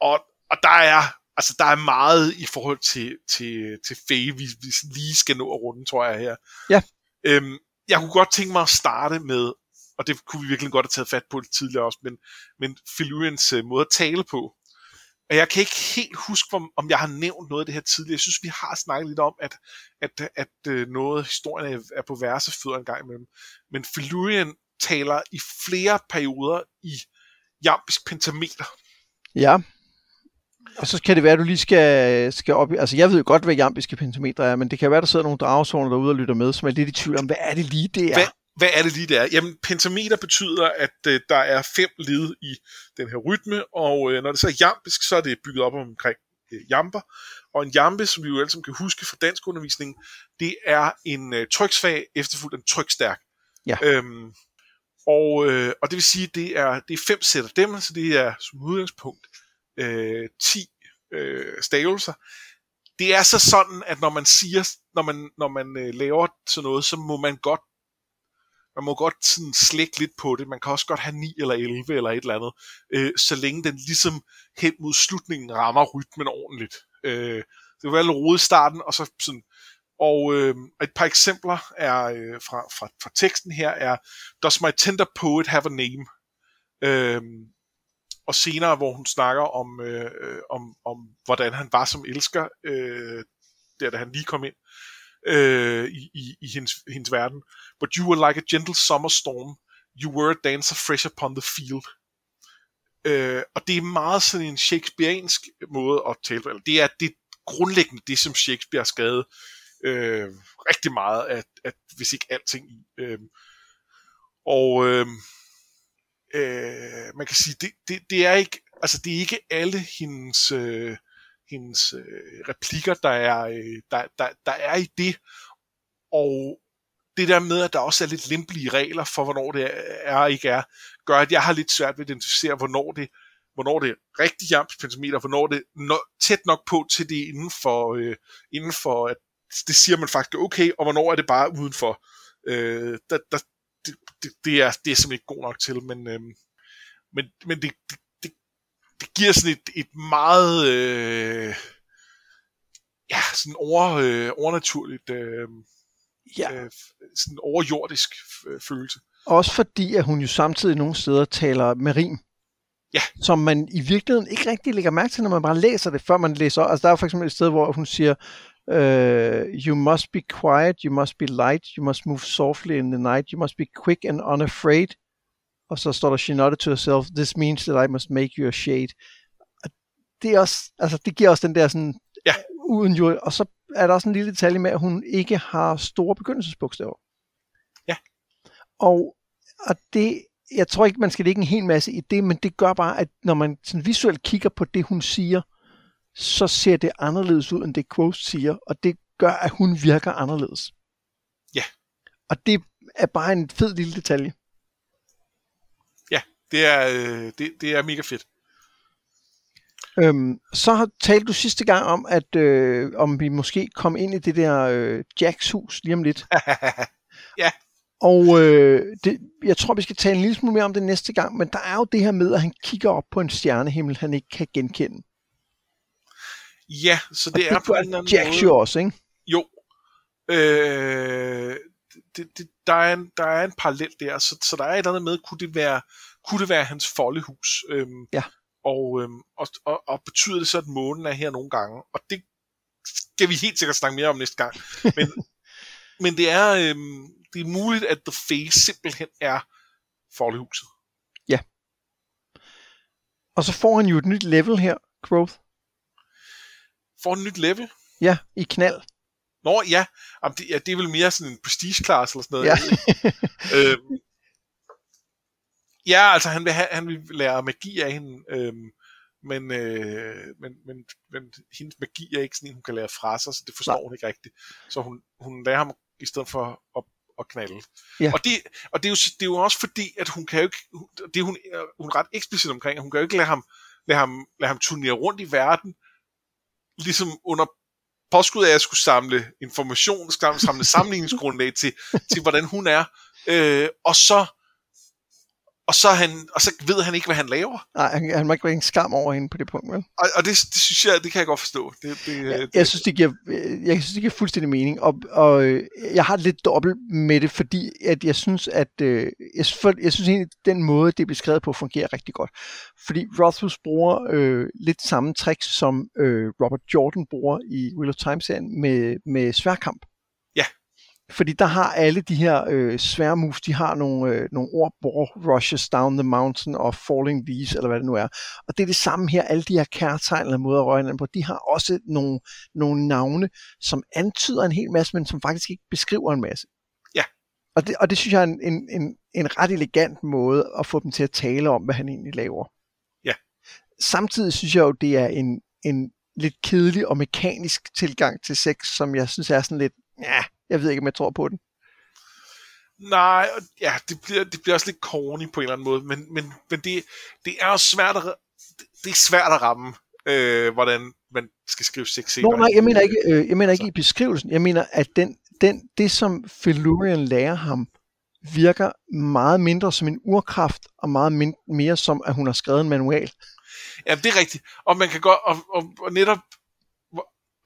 og, og der er altså der er meget i forhold til, til, til Faye, vi, vi lige skal nå at runde, tror jeg her. Ja. Øhm, jeg kunne godt tænke mig at starte med, og det kunne vi virkelig godt have taget fat på det tidligere også, men, men Philurians uh, måde at tale på. Og jeg kan ikke helt huske, om, om jeg har nævnt noget af det her tidligere. Jeg synes, vi har snakket lidt om, at, at, at uh, noget af historien er, er på værsefødder en gang imellem. Men Philurian taler i flere perioder i jambisk pentameter. Ja. Og så kan det være, at du lige skal, skal op Altså, jeg ved jo godt, hvad jambiske pentameter er, men det kan være, der sidder nogle dragesårne derude og lytter med, som er lidt i tvivl om, hvad er det lige, det er? Hvad, hvad er det lige, det er? Jamen, pentameter betyder, at øh, der er fem led i den her rytme, og øh, når det så er jambisk, så er det bygget op omkring øh, jamper. Og en jambe, som vi jo alle sammen kan huske fra dansk undervisning, det er en øh, tryksvag efterfulgt af en trykstærk. Ja. Øhm, og, øh, og det vil sige, at det er, det er fem sæt af dem, så det er som udgangspunkt øh, 10 øh, stavelser. Det er så sådan, at når man siger, når man, når man øh, laver sådan noget, så må man godt man må godt sådan slække lidt på det. Man kan også godt have 9 eller 11 eller et eller andet, øh, så længe den ligesom hen mod slutningen rammer rytmen ordentligt. Øh, det var være lidt rodet i starten, og så sådan og øh, et par eksempler er øh, fra, fra, fra teksten her er Does my tender poet have a name? Øh, og senere, hvor hun snakker om, øh, om, om hvordan han var som elsker, øh, der da han lige kom ind øh, i, i, i hendes, hendes verden. But you were like a gentle summer storm. You were a dancer fresh upon the field. Øh, og det er meget sådan en shakespeariansk måde at tale på. Det er det grundlæggende det, som Shakespeare har skrevet øh, rigtig meget, at, at hvis ikke alting i. Øh, og øh, øh, man kan sige, det, det, det er ikke, altså det er ikke alle hendes, øh, hendes øh, replikker, der er, øh, der, der, der er i det. Og det der med, at der også er lidt lempelige regler for, hvornår det er og ikke er, gør, at jeg har lidt svært ved at identificere, hvornår det, hvornår det er rigtig jams pentameter, hvornår det er tæt nok på til det inden for, øh, inden for at det siger man faktisk okay, og hvornår er det bare udenfor. Øh, der, der, det, det, det, er, det er simpelthen ikke god nok til, men, øh, men, men det, det, det, det giver sådan et, et meget øh, ja, sådan over, øh, overnaturligt øh, ja. øh, sådan overjordisk følelse. Også fordi, at hun jo samtidig nogle steder taler med rim. Ja. Som man i virkeligheden ikke rigtig lægger mærke til, når man bare læser det, før man læser. Altså der er for eksempel et sted, hvor hun siger, uh, you must be quiet, you must be light, you must move softly in the night, you must be quick and unafraid. Og så står der, she nodded to herself, this means that I must make you a shade. Og det, er også, altså, det giver også den der sådan, ja. uden jord. Og så er der også en lille detalje med, at hun ikke har store begyndelsesbogstaver. Ja. Og, og det, jeg tror ikke, man skal lægge en hel masse i det, men det gør bare, at når man sådan visuelt kigger på det, hun siger, så ser det anderledes ud, end det Quote siger, og det gør, at hun virker anderledes. Ja. Og det er bare en fed lille detalje. Ja, det er, øh, det, det er mega fedt. Øhm, så har talt du sidste gang om, at øh, om vi måske kom ind i det der øh, Jacks hus lige om lidt. *laughs* ja. Og øh, det, jeg tror, vi skal tale en lille smule mere om det næste gang, men der er jo det her med, at han kigger op på en stjernehimmel, han ikke kan genkende. Ja, så det, det er på en eller anden Jacks måde... også, ikke? Jo. Øh, det, det, der, er en, der er en parallel der, så, så der er et eller andet med, kunne det være, kunne det være hans foldehus? Øhm, ja. Og, øhm, og, og, og betyder det så, at månen er her nogle gange? Og det skal vi helt sikkert snakke mere om næste gang. Men, *laughs* men det er, øhm, det er muligt, at The Face simpelthen er forlehuset. Ja. Og så får han jo et nyt level her, Growth. Får et nyt level? Ja, i knald. Nå ja, Jamen, det, ja, det er vel mere sådan en prestige class eller sådan noget. Ja. *laughs* øhm, ja, altså han vil, have, han vil lære magi af hende, øhm, men, øh, men, men, men hendes magi er ikke sådan en, hun kan lære fra sig, så det forstår Nej. hun ikke rigtigt. Så hun, hun lærer ham i stedet for at at knalde. Ja. Og, det, og det, er jo, det er jo også fordi, at hun kan jo ikke, det er hun, hun er ret eksplicit omkring, at hun kan jo ikke lade ham, lade ham, lade ham turnere rundt i verden, ligesom under påskud af, at jeg skulle samle information, samle sammenligningsgrundlag til, til, hvordan hun er, øh, og så og så, han, og så ved han ikke, hvad han laver. Nej, han, han må ikke være en skam over hende på det punkt, vel? Og, og det, det, synes jeg, det kan jeg godt forstå. Det, det, ja, det, jeg, synes, det giver, jeg synes, det giver fuldstændig mening, og, og øh, jeg har lidt dobbelt med det, fordi at jeg synes, at øh, jeg, for, jeg synes egentlig, at den måde, det er beskrevet på, fungerer rigtig godt. Fordi Rothfuss bruger øh, lidt samme tricks, som øh, Robert Jordan bruger i Wheel of Time-serien med, med sværkamp. Fordi der har alle de her øh, svære moves, de har nogle, øh, nogle ord, hvor rushes down the mountain og falling these, eller hvad det nu er. Og det er det samme her, alle de her kærtegn eller måder at røge på, de har også nogle, nogle navne, som antyder en hel masse, men som faktisk ikke beskriver en masse. Ja. Og det, og det synes jeg er en, en, en, en ret elegant måde at få dem til at tale om, hvad han egentlig laver. Ja. Samtidig synes jeg jo, det er en, en lidt kedelig og mekanisk tilgang til sex, som jeg synes er sådan lidt, ja, jeg ved ikke, om jeg tror på den. Nej, ja, det bliver, det bliver også lidt corny på en eller anden måde, men, men, men det, det er også svært at, det er svært at ramme, øh, hvordan man skal skrive sex Nå, nej, jeg mener ikke, øh, jeg mener ikke i beskrivelsen. Jeg mener, at den, den, det, som Felurian lærer ham, virker meget mindre som en urkraft, og meget mind- mere som, at hun har skrevet en manual. Ja, det er rigtigt. Og man kan godt, og, og, og netop,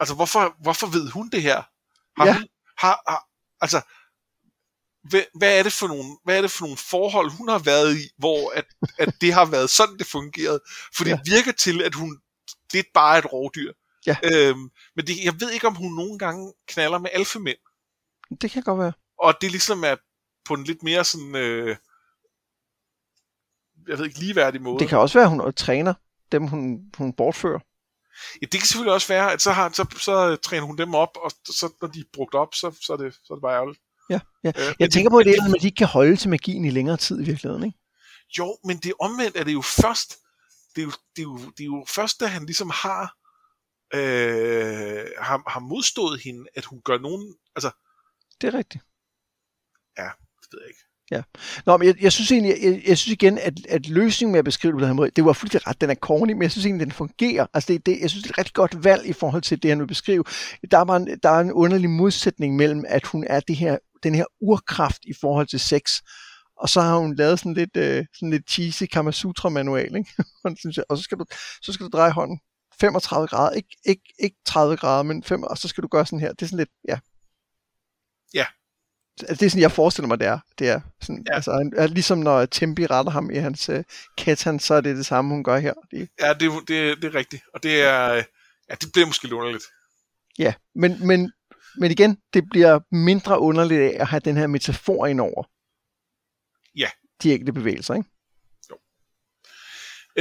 altså hvorfor, hvorfor ved hun det her? Har Ja. hun, har, har, altså, hvad, hvad, er det for nogle, hvad er det for nogle forhold, hun har været i, hvor at, at det har været sådan, det fungerede? For det Ja. virker til, at hun lidt bare er et rovdyr. Ja. Øhm, men det, jeg ved ikke, om hun nogle gange knaller med alfamænd, Det kan godt være. og det ligesom er på en lidt mere sådan, øh, jeg ved ikke, ligeværdig måde. Det kan også være, at hun træner dem, hun, hun bortfører. Ja, det kan selvfølgelig også være, at så, har, så, så træner hun dem op, og så, når de er brugt op, så, så, er, det, så er det bare ærgerligt. Ja, ja. Øh, Jeg tænker på, at det er at de ikke kan holde til magien i længere tid i virkeligheden. Ikke? Jo, men det omvendt, er det jo først, det er jo, det er jo, det er jo først, da han ligesom har, øh, har, har modstået hende, at hun gør nogen, altså, Det er rigtigt. det ved jeg ikke. Ja. Nå, men jeg, jeg synes egentlig, jeg, jeg synes igen, at, at løsningen med at beskrive det på den her måde, det var fuldstændig ret, den er corny, men jeg synes egentlig, den fungerer. Altså det, det, jeg synes, det er et rigtig godt valg i forhold til det, han vil beskrive. Der er, bare en, der er en underlig modsætning mellem, at hun er det her, den her urkraft i forhold til sex, og så har hun lavet sådan lidt, øh, sådan lidt cheesy Kamasutra-manual, ikke? *laughs* Og synes og så skal, du, så skal du dreje hånden 35 grader, ikke, ikke, ikke 30 grader, men 5, og så skal du gøre sådan her. Det er sådan lidt, ja. Ja. Altså, det er sådan, jeg forestiller mig, det er. Det er, sådan, ja. altså, han, ligesom når Tempi retter ham i hans uh, katan, så er det det samme, hun gør her. Det... Ja, det, det, det er rigtigt. Og det er, ja, det bliver måske lidt underligt. Ja, men, men, men igen, det bliver mindre underligt af at have den her metafor ind over. Ja. De enkelte bevægelser, ikke? Jo.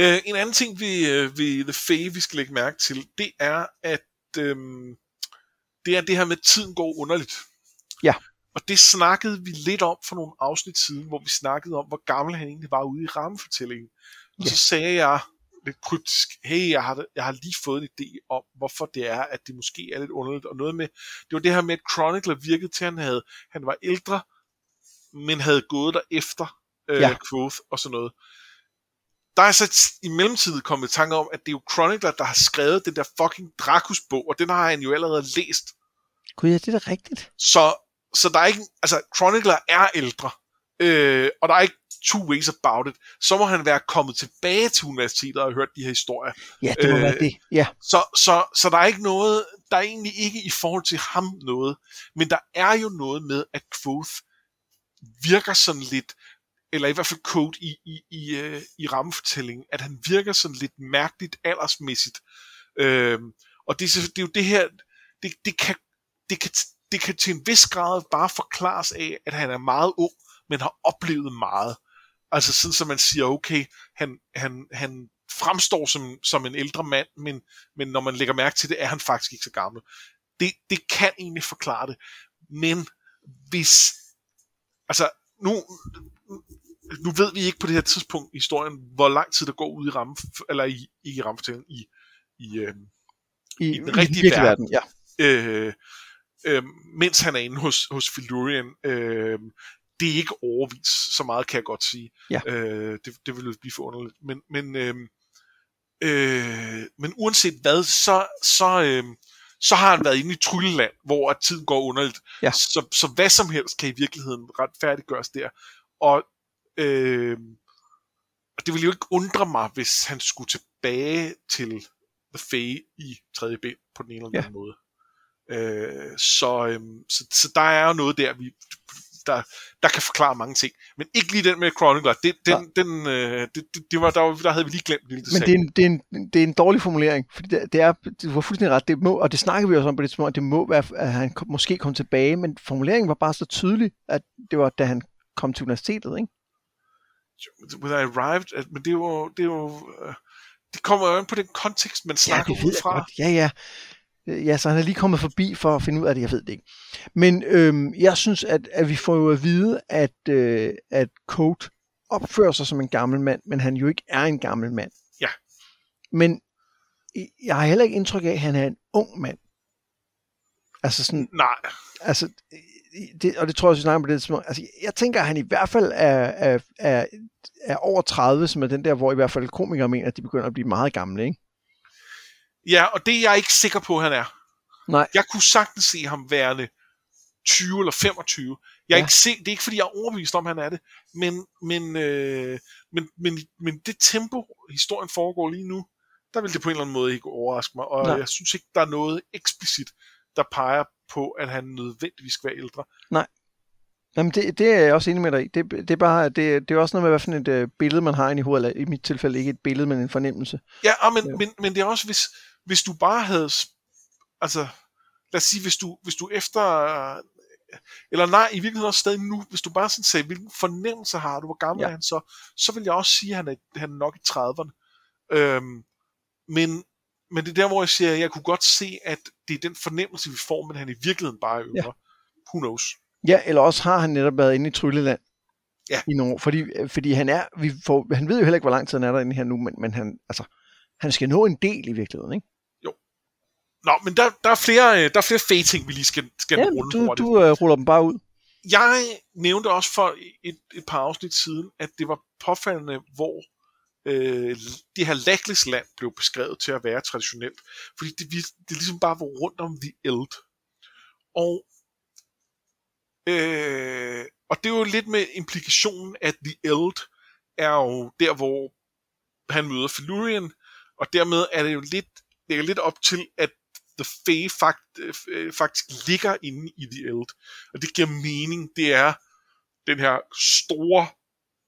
Uh, en anden ting ved, uh, ved The Fae, vi skal lægge mærke til, det er, at um, det er det her med, at tiden går underligt. Ja. Og det snakkede vi lidt om for nogle afsnit siden, hvor vi snakkede om, hvor gammel han egentlig var ude i rammefortællingen. Og ja. så sagde jeg lidt kryptisk, hey, jeg har, jeg har lige fået en idé om, hvorfor det er, at det måske er lidt underligt. Og noget med, det var det her med, at Chronicler virkede til, at han, havde, han var ældre, men havde gået der efter øh, ja. Quoth og sådan noget. Der er så i mellemtiden kommet tanker om, at det er jo Chronicler, der har skrevet den der fucking Dracus-bog, og den har han jo allerede læst. Gud, ja, det er da rigtigt. Så så der er ikke, altså Chronicler er ældre, øh, og der er ikke two ways about it. Så må han være kommet tilbage til universitetet og hørt de her historier. Ja, det må øh, være det, ja. Så, så, så der er ikke noget, der er egentlig ikke i forhold til ham noget, men der er jo noget med, at Quoth virker sådan lidt, eller i hvert fald Code i, i, i, uh, i rammefortællingen, at han virker sådan lidt mærkeligt aldersmæssigt. Øh, og det, det er jo det her, det, det, kan, det, kan, det kan til en vis grad bare forklares af, at han er meget ung, men har oplevet meget. Altså sådan, så man siger, okay, han, han, han fremstår som, som en ældre mand, men, men når man lægger mærke til det, er han faktisk ikke så gammel. Det, det kan egentlig forklare det. Men hvis, altså nu, nu ved vi ikke på det her tidspunkt i historien, hvor lang tid der går ud i ramme, eller i, i rammefortællingen, i, i, øh, i, i den rigtige verden. verden ja. Øh, øh, mens han er inde hos, hos Philurian. Øh, det er ikke overvis, så meget kan jeg godt sige. Ja. Øh, det, det vil blive for underligt. Men, men, øh, øh, men uanset hvad, så, så, øh, så har han været inde i Trylleland, hvor at tiden går underligt. Ja. Så, så hvad som helst kan i virkeligheden retfærdiggøres der. Og øh, det ville jo ikke undre mig, hvis han skulle tilbage til The Fae i tredje ben på den ene eller anden ja. måde. Øh, så, øhm, så, så der er jo noget der, vi, der, der kan forklare mange ting. Men ikke lige den med Chronicler. Det, den, ja. den, øh, det, det, det var, der, der havde vi lige glemt lille Men det er, en, det, er en, det er en dårlig formulering, fordi det, det er, det var fuldstændig ret, det må, og det snakker vi også om på det tidspunkt, at det må være, at han kom, måske kom tilbage, men formuleringen var bare så tydelig, at det var, da han kom til universitetet, ikke? When I arrived, men det er jo, det er jo, øh, det kommer jo ind på den kontekst, man snakker ja, ud fra. Ja, ja. Øh, ja, så han er lige kommet forbi for at finde ud af det, jeg ved det ikke. Men øhm, jeg synes, at, at vi får jo at vide, at, øh, at Code opfører sig som en gammel mand, men han jo ikke er en gammel mand. Ja. Men jeg har heller ikke indtryk af, at han er en ung mand. Altså sådan... Nej. Altså, det, og det tror jeg, vi snakker på det tidspunkt. Altså, jeg tænker, at han i hvert fald er, er, er, er over 30, som er den der, hvor i hvert fald komikere mener, at de begynder at blive meget gamle, ikke? Ja, og det er jeg ikke sikker på, at han er. Nej. Jeg kunne sagtens se ham værende 20 eller 25. Jeg er ja. ikke se, det er ikke fordi, jeg er overbevist om, han er det, men, men, øh, men, men, men det tempo, historien foregår lige nu, der vil det på en eller anden måde ikke overraske mig, og Nej. jeg synes ikke, der er noget eksplicit, der peger på, at han nødvendigvis skal være ældre. Nej. Jamen det, det er jeg også enig med dig i. Det, det, er bare, det, det er også noget med, hvad for et uh, billede man har inde i hovedet, eller i mit tilfælde ikke et billede, men en fornemmelse. Ja, men, ja. Men, men det er også, hvis, hvis du bare havde, altså, lad os sige, hvis du, hvis du efter, eller nej, i virkeligheden også stadig nu, hvis du bare sådan sagde, hvilken fornemmelse har du, hvor gammel ja. er han så, så vil jeg også sige, at han er, han er nok i 30'erne. Øhm, men, men det er der, hvor jeg siger, at jeg kunne godt se, at det er den fornemmelse, vi får, men han i virkeligheden bare er yngre. Ja. Who knows? Ja, eller også har han netop været inde i Trylleland. Ja. I nogle, fordi, fordi han er, vi får, han ved jo heller ikke, hvor lang tid han er derinde her nu, men, men han, altså, han skal nå en del i virkeligheden, ikke? Nå, men der, der, er flere, øh, der er flere fede ting, vi lige skal, skal ja, runde du, hurtigt. du uh, ruller dem bare ud. Jeg nævnte også for et, et par afsnit siden, at det var påfaldende, hvor øh, det her Lackless land blev beskrevet til at være traditionelt. Fordi det, det ligesom bare var rundt om The Eld. Og, øh, og det er jo lidt med implikationen, at The Eld er jo der, hvor han møder Felurian, og dermed er det jo lidt, det er lidt op til, at The Fae fakt, øh, faktisk ligger inde i The Eld. Og det giver mening. Det er den her store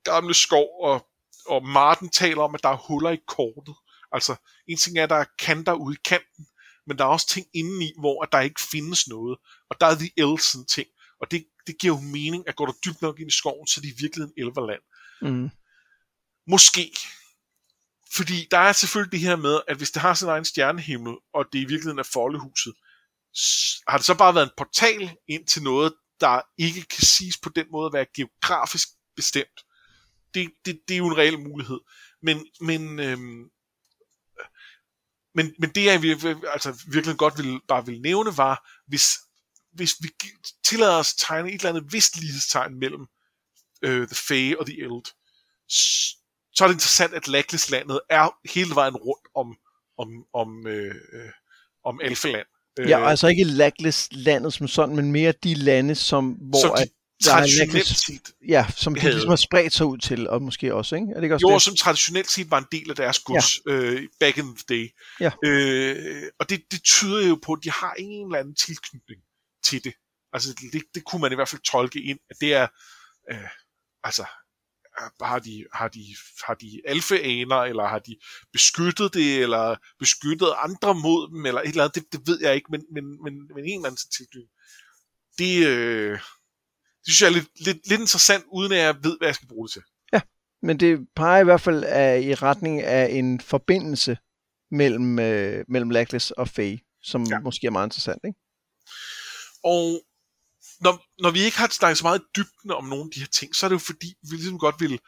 gamle skov, og, og Martin taler om, at der er huller i kortet. Altså, en ting er, at der er kanter ude i kanten, men der er også ting indeni, hvor der ikke findes noget. Og der er The Eld sådan ting. Og det, det giver jo mening, at går du dybt nok ind i skoven, så er det i virkeligheden elverland. Mm. Måske. Fordi der er selvfølgelig det her med, at hvis det har sin egen stjernehimmel, og det i virkeligheden er foldehuset, har det så bare været en portal ind til noget, der ikke kan siges på den måde at være geografisk bestemt. Det, det, det er jo en reel mulighed. Men, men, øhm, men, men det jeg altså, virkelig godt vil, bare vil nævne var, hvis, hvis vi tillader os at tegne et eller andet vist lighedstegn mellem øh, The Fae og The Eld, så er det interessant, at Lackless-landet er hele vejen rundt om, om, om, øh, øh om Alphaland. Ja, øh, altså ikke Lackless-landet som sådan, men mere de lande, som, hvor som de at traditionelt set ja, som de ligesom har spredt sig ud til, og måske også, ikke? Er det ikke også jo, det? som traditionelt set var en del af deres gods ja. øh, back in the day. Ja. Øh, og det, det tyder jo på, at de har en eller anden tilknytning til det. Altså, det, det kunne man i hvert fald tolke ind, at det er, øh, altså, har de, har de, har de alfaaner, eller har de beskyttet det, eller beskyttet andre mod dem, eller et eller andet, det, det ved jeg ikke, men, men, men, men en eller anden tilknytning. Det, øh, det synes jeg er lidt, lidt, lidt interessant, uden at jeg ved, hvad jeg skal bruge det til. Ja, men det peger i hvert fald af, i retning af en forbindelse mellem, øh, mellem Lackless og Faye, som ja. måske er meget interessant, ikke? Og når, når vi ikke har snakket så meget dybden om nogle af de her ting, så er det jo fordi, vi ligesom godt vil,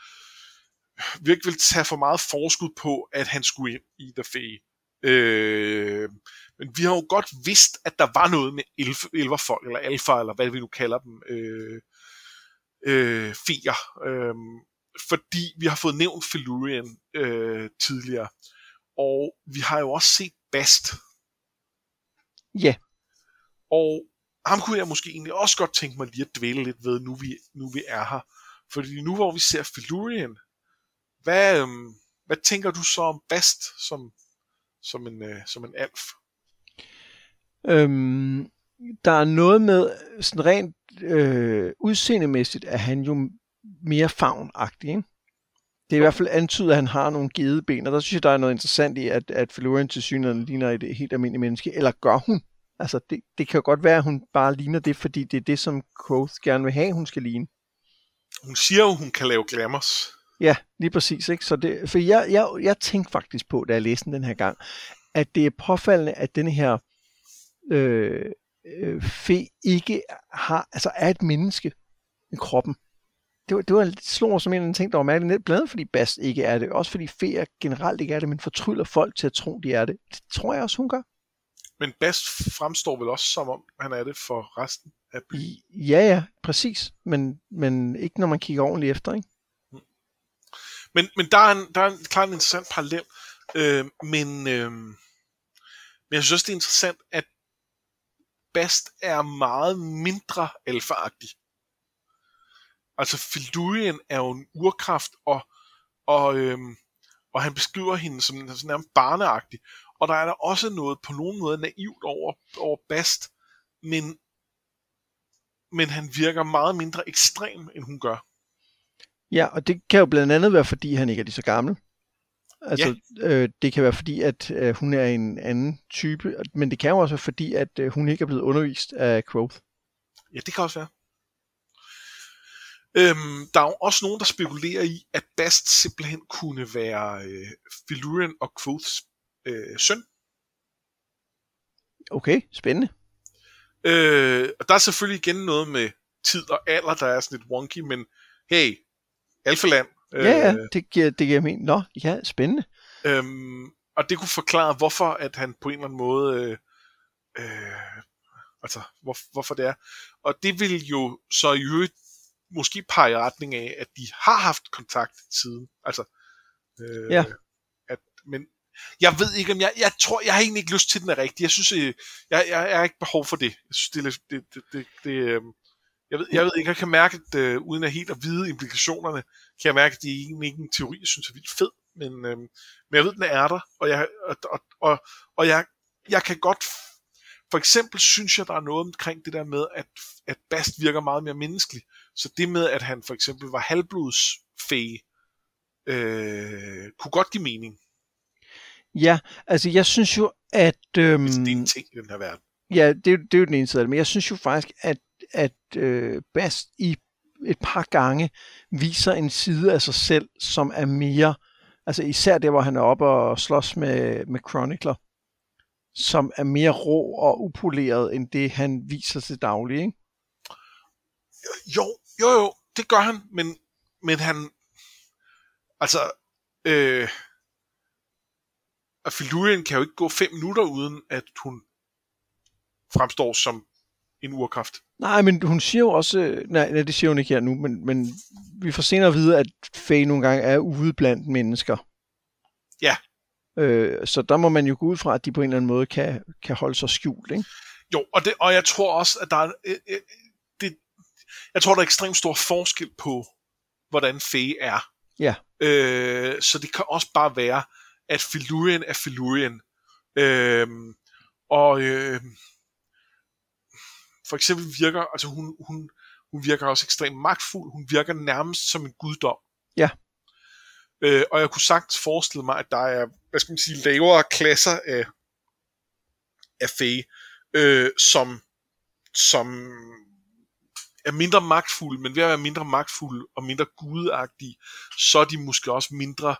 vi ikke vil tage for meget forskud på, at han skulle ind i The Fae. Øh, men vi har jo godt vidst, at der var noget med elf, elverfolk, eller alfa, eller hvad vi nu kalder dem, øh, øh, feer. Øh, fordi vi har fået nævnt Felurian øh, tidligere. Og vi har jo også set Bast. Ja. Og ham kunne jeg måske egentlig også godt tænke mig lige at dvæle lidt ved, nu vi, nu vi er her. Fordi nu hvor vi ser Felurian, hvad, øhm, hvad tænker du så om Bast som, som, en, øh, som en alf? Øhm, der er noget med, sådan rent øh, udseendemæssigt, at han jo mere fagnagtig, ikke? Det er i hvert fald antydet, at han har nogle gedeben, og der synes jeg, der er noget interessant i, at, at Felurian til synligheden ligner et helt almindeligt menneske, eller gør hun? Altså, det, det kan jo godt være, at hun bare ligner det, fordi det er det, som Quoth gerne vil have, hun skal ligne. Hun siger jo, hun kan lave glamours. Ja, lige præcis. Ikke? Så det, for jeg, jeg, jeg tænkte faktisk på, da jeg læste den, den her gang, at det er påfaldende, at den her øh, øh, fe ikke har, altså er et menneske i kroppen. Det var, det var slår som en af de ting, der var mærkeligt. Blandt andet fordi Bas ikke er det. Også fordi feer generelt ikke er det, men fortryller folk til at tro, de er det. Det tror jeg også, hun gør. Men Bast fremstår vel også som om, han er det for resten af byen. Ja, ja, præcis. Men, men ikke når man kigger ordentligt efter, ikke? Mm. Men, men der er en, der er en klart en interessant parallel. Øh, men, øh, men jeg synes også, det er interessant, at Bast er meget mindre alfaagtig. Altså, Filurien er jo en urkraft, og, og, øhm, og han beskriver hende som sådan nærmest barneagtig. Og der er der også noget på nogen måde naivt over, over Bast, men, men han virker meget mindre ekstrem, end hun gør. Ja, og det kan jo blandt andet være, fordi han ikke er lige så gammel. Altså, ja. øh, det kan være fordi, at øh, hun er en anden type, men det kan jo også være fordi, at øh, hun ikke er blevet undervist af Quoth. Ja, det kan også være. Øhm, der er jo også nogen, der spekulerer i, at Bast simpelthen kunne være øh, Filurian og Quoths øh, søn. Okay, spændende. Øh, og der er selvfølgelig igen noget med tid og alder, der er sådan lidt wonky, men hey, Alfaland. Øh, ja, ja, det giver, det giver mening. Nå, ja, spændende. Øhm, og det kunne forklare, hvorfor at han på en eller anden måde, øh, øh, altså, hvor, hvorfor det er. Og det vil jo så i øvrigt måske pege i retning af, at de har haft kontakt siden. Altså, øh, ja. At, men jeg ved ikke, om jeg, jeg tror, jeg har egentlig ikke lyst til, den er rigtig. Jeg synes, øh, jeg, jeg, jeg har ikke behov for det. Jeg synes, det, det, det, det, det øh, jeg ved, jeg ved ikke, jeg kan mærke, at øh, uden at helt at vide implikationerne, kan jeg mærke, at det er egentlig ikke en teori, jeg synes er vildt fed, men, øh, men jeg ved, den er der, og jeg, og, og, og, og jeg, jeg kan godt For eksempel synes jeg, der er noget omkring det der med, at, at Bast virker meget mere menneskelig. Så det med, at han for eksempel var halvblodsfæge, øh, kunne godt give mening. Ja, altså jeg synes jo, at... Øhm, det er en ting i den her verden. Ja, det, det er jo den ene side af det, men jeg synes jo faktisk, at, at øh, Bast i et par gange viser en side af sig selv, som er mere, altså især der, hvor han er oppe og slås med, med Chronicler, som er mere rå og upoleret, end det han viser til daglig, ikke? Jo, jo, jo, det gør han, men, men han, altså, øh, og Filurien kan jo ikke gå fem minutter uden, at hun fremstår som en urkraft. Nej, men hun siger jo også, nej, nej det siger hun ikke her nu, men, men vi får senere at vide, at Faye nogle gange er ude blandt mennesker. Ja. Øh, så der må man jo gå ud fra, at de på en eller anden måde kan, kan holde sig skjult, ikke? Jo, og, det, og jeg tror også, at der er, øh, øh, det, jeg tror, der er ekstremt stor forskel på, hvordan Faye er. Ja. Øh, så det kan også bare være, at Filurien er Filurien. Øh, og øh, for eksempel virker, altså hun, hun, hun virker også ekstremt magtfuld. Hun virker nærmest som en guddom. Ja. Øh, og jeg kunne sagtens forestille mig, at der er, hvad skal man sige, lavere klasser af, af Fae, øh, som, som er mindre magtfulde, men ved at være mindre magtfulde og mindre gudagtige, så er de måske også mindre øh,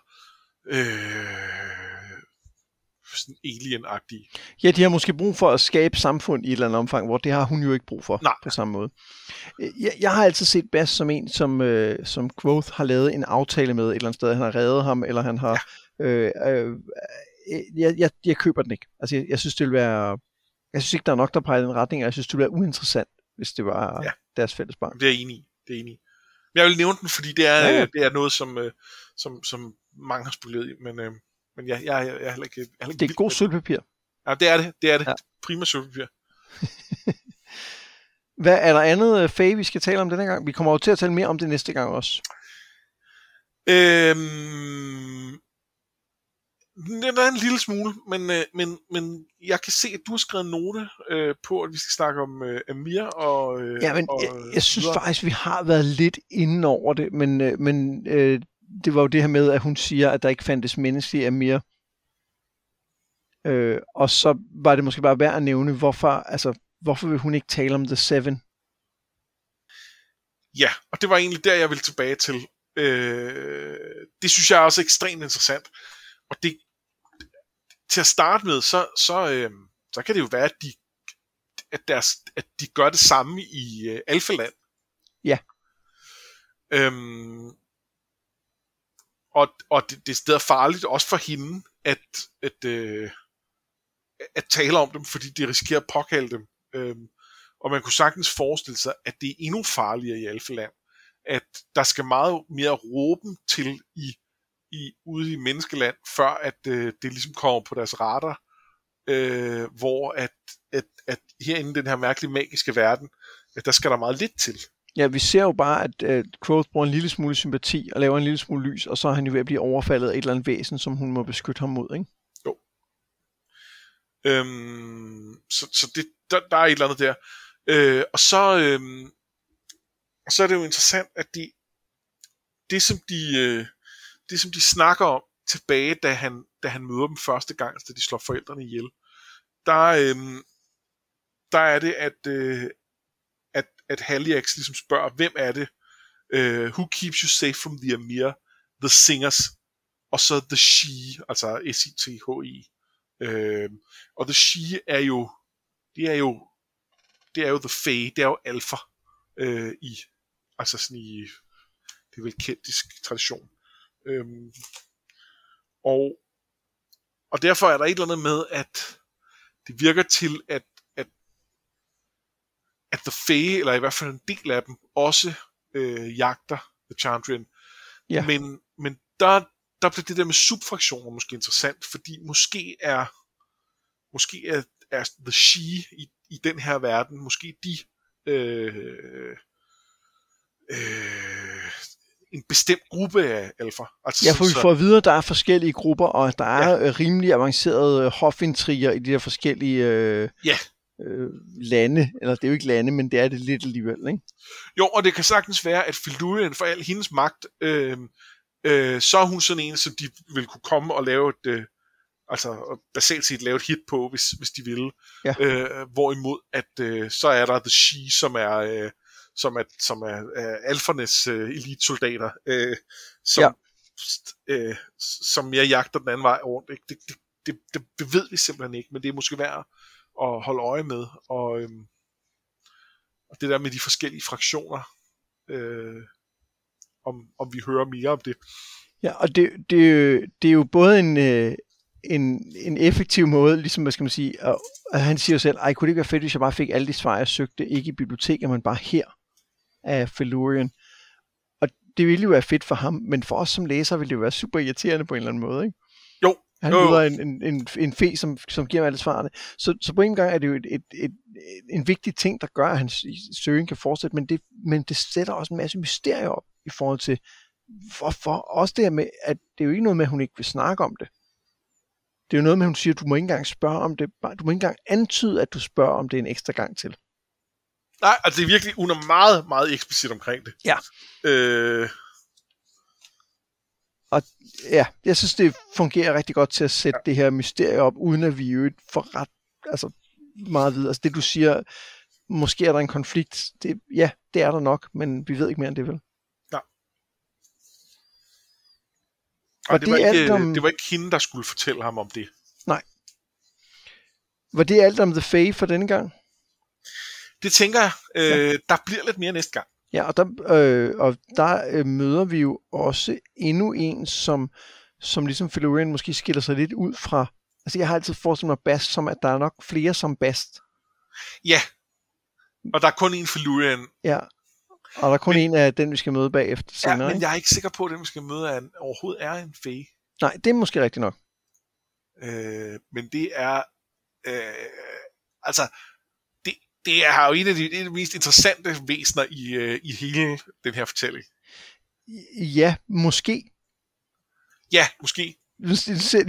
sådan alien-agtige. Ja, de har måske brug for at skabe samfund i et eller andet omfang, hvor det har hun jo ikke brug for Nej. på samme måde. Jeg, jeg har altid set Bass som en, som, øh, som Quoth har lavet en aftale med et eller andet sted. Han har reddet ham, eller han har... Ja. Øh, øh, jeg, jeg, jeg køber den ikke. Altså, jeg, jeg synes, det vil være... Jeg synes ikke, der er nok, der peger i den retning, og jeg synes, det ville være uinteressant, hvis det var ja. deres fælles barn. Det er jeg enig i. Det er enig i. Men jeg vil nævne den, fordi det er, ja, ja. det er noget, som, øh, som, som mange har spillet i, men, øh, men jeg, jeg, jeg, jeg er heller ikke... Jeg er heller ikke det er god sølvpapir. Ja, det er det. Det er det. Ja. Prima sølvpapir. *laughs* Hvad er der andet fag, vi skal tale om denne gang? Vi kommer jo til at tale mere om det næste gang også. Øhm, det er en lille smule, men, øh, men, men jeg kan se, at du har skrevet en note øh, på, at vi skal snakke om øh, Amir og... Øh, ja, men og, jeg, jeg synes videre. faktisk, vi har været lidt inde over det, men, øh, men øh, det var jo det her med, at hun siger, at der ikke fandtes menneskelige Amir. Øh, og så var det måske bare værd at nævne, hvorfor, altså, hvorfor vil hun ikke tale om The Seven? Ja, og det var egentlig der, jeg ville tilbage til. Øh, det synes jeg er også ekstremt interessant. Og det, til at starte med, så, så, øh, så kan det jo være, at de, at, deres, at de gør det samme i øh, Alfaland. Ja. Øhm, og og det, det er farligt også for hende at, at, øh, at tale om dem, fordi de risikerer at påkalde dem. Øhm, og man kunne sagtens forestille sig, at det er endnu farligere i Alfaland. At der skal meget mere råben til i i, ude i menneskeland, før at øh, det ligesom kommer på deres radar, øh, hvor at, at, at herinde i den her mærkelige magiske verden, at der skal der meget lidt til. Ja, vi ser jo bare, at øh, uh, Quoth bruger en lille smule sympati og laver en lille smule lys, og så er han jo ved at blive overfaldet af et eller andet væsen, som hun må beskytte ham mod, ikke? Jo. Øhm, så så det, der, der er et eller andet der. Øh, og så, øhm, så er det jo interessant, at de, det som de, øh, det, som de snakker om tilbage, da han, da han møder dem første gang, da de slår forældrene ihjel, der, øhm, der er det, at, øh, at, at Haliax ligesom spørger, hvem er det? Uh, who keeps you safe from the Amir? The Singers. Og så The She, altså S-I-T-H-I. Uh, øh, og The She er jo, det er jo, det er jo The Fae, det er jo alfa uh, i, altså sådan i, det er vel keltisk tradition. Øhm, og, og derfor er der et eller andet med, at det virker til, at, at, The Fae, eller i hvert fald en del af dem, også øh, jagter The Chandrian. Ja. Men, men der, der bliver det der med subfraktioner måske interessant, fordi måske er måske er, er The She i, i den her verden, måske de øh, øh, en bestemt gruppe af alfa. Altså, ja, for vi får at vide, at der er forskellige grupper, og der er ja. rimelig avancerede hofintriger i de der forskellige øh, ja. Øh, lande, eller det er jo ikke lande, men det er det lidt alligevel, ikke? Jo, og det kan sagtens være, at Filurian for al hendes magt, øh, øh, så er hun sådan en, som de vil kunne komme og lave et, øh, altså basalt set lave et hit på, hvis, hvis de ville. Ja. Øh, hvorimod, at øh, så er der The She, som er, øh, som er, som er øh, alfernes øh, elitesoldater, øh, som, ja. øh, som mere jagter den anden vej rundt. Ikke? Det, det, det, det, det ved vi simpelthen ikke, men det er måske værd at holde øje med. Og, øhm, og det der med de forskellige fraktioner, øh, om, om vi hører mere om det. Ja, og det, det, det er jo både en, øh, en, en effektiv måde, ligesom, hvad skal man sige, og, og han siger jo selv, ej, kunne det ikke være fedt, hvis jeg bare fik alle de svar, jeg søgte, ikke i biblioteket, men bare her af Felurian. Og det ville jo være fedt for ham, men for os som læsere ville det jo være super irriterende på en eller anden måde, ikke? Han jo, møder en, en, en, en fe, som, som giver ham alle svarene. Så, så på en gang er det jo et, et, et, en vigtig ting, der gør, at hans søgen kan fortsætte, men det, men det sætter også en masse mysterier op i forhold til, hvorfor. Også det med, at det er jo ikke noget med, at hun ikke vil snakke om det. Det er jo noget med, at hun siger, at du må ikke engang spørge om det. Du må ikke engang antyde, at du spørger om det en ekstra gang til. Nej, altså det er virkelig, hun er meget, meget eksplicit omkring det. Ja. Øh... Og ja, jeg synes, det fungerer rigtig godt til at sætte ja. det her mysterie op, uden at vi jo får ret altså, meget videre. Altså det du siger, måske er der en konflikt. Det, ja, det er der nok, men vi ved ikke mere end det, vel? Ja. Og det, det, var ikke, om... det var ikke hende, der skulle fortælle ham om det. Nej. Var det alt om The Fae for denne gang? Det tænker jeg. Øh, ja. Der bliver lidt mere næste gang. Ja, og der, øh, og der øh, møder vi jo også endnu en, som, som ligesom Felurian måske skiller sig lidt ud fra... Altså, jeg har altid forestillet mig Bast som, at der er nok flere som Bast. Ja, og der er kun en Felurian. Ja, og der er kun men, en af den, vi skal møde bagefter senere. Ja, men ikke? jeg er ikke sikker på, at den, vi skal møde, er en, overhovedet er en Fae. Nej, det er måske rigtigt nok. Øh, men det er... Øh, altså, det er jo en af de, en af de mest interessante væsener i, øh, i hele den her fortælling. Ja, måske. Ja, måske.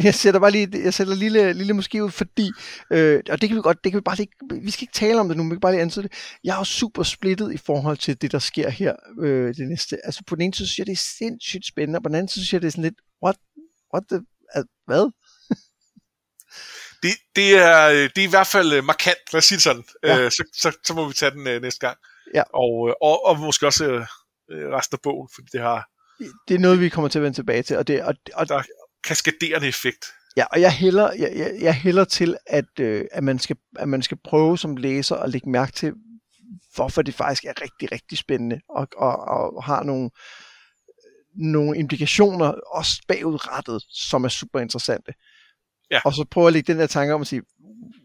Jeg sætter bare lige, jeg sætter lille, lille måske ud, fordi, øh, og det kan vi godt, det kan vi bare lige, vi skal ikke tale om det nu, vi kan bare lige ansætte det. Jeg er jo super splittet i forhold til det, der sker her øh, det næste. Altså på den ene side synes jeg, det er sindssygt spændende, og på den anden side synes jeg, det er sådan lidt, what, what the, hvad? Det, det, er, det er i hvert fald øh, markant, lad os sige det sådan. Ja. Øh, så, så, så må vi tage den øh, næste gang. Ja. Og, øh, og, og måske også øh, resten af bogen, fordi det har... Det er noget, vi kommer til at vende tilbage til. Og det, og, og, der er kaskaderende effekt. Ja, og jeg hælder, jeg, jeg, jeg hælder til, at, øh, at, man skal, at man skal prøve som læser at lægge mærke til, hvorfor det faktisk er rigtig, rigtig spændende, og, og, og har nogle, nogle implikationer, også bagudrettet, som er super interessante. Ja. Og så prøve at lægge den der tanke om at sige,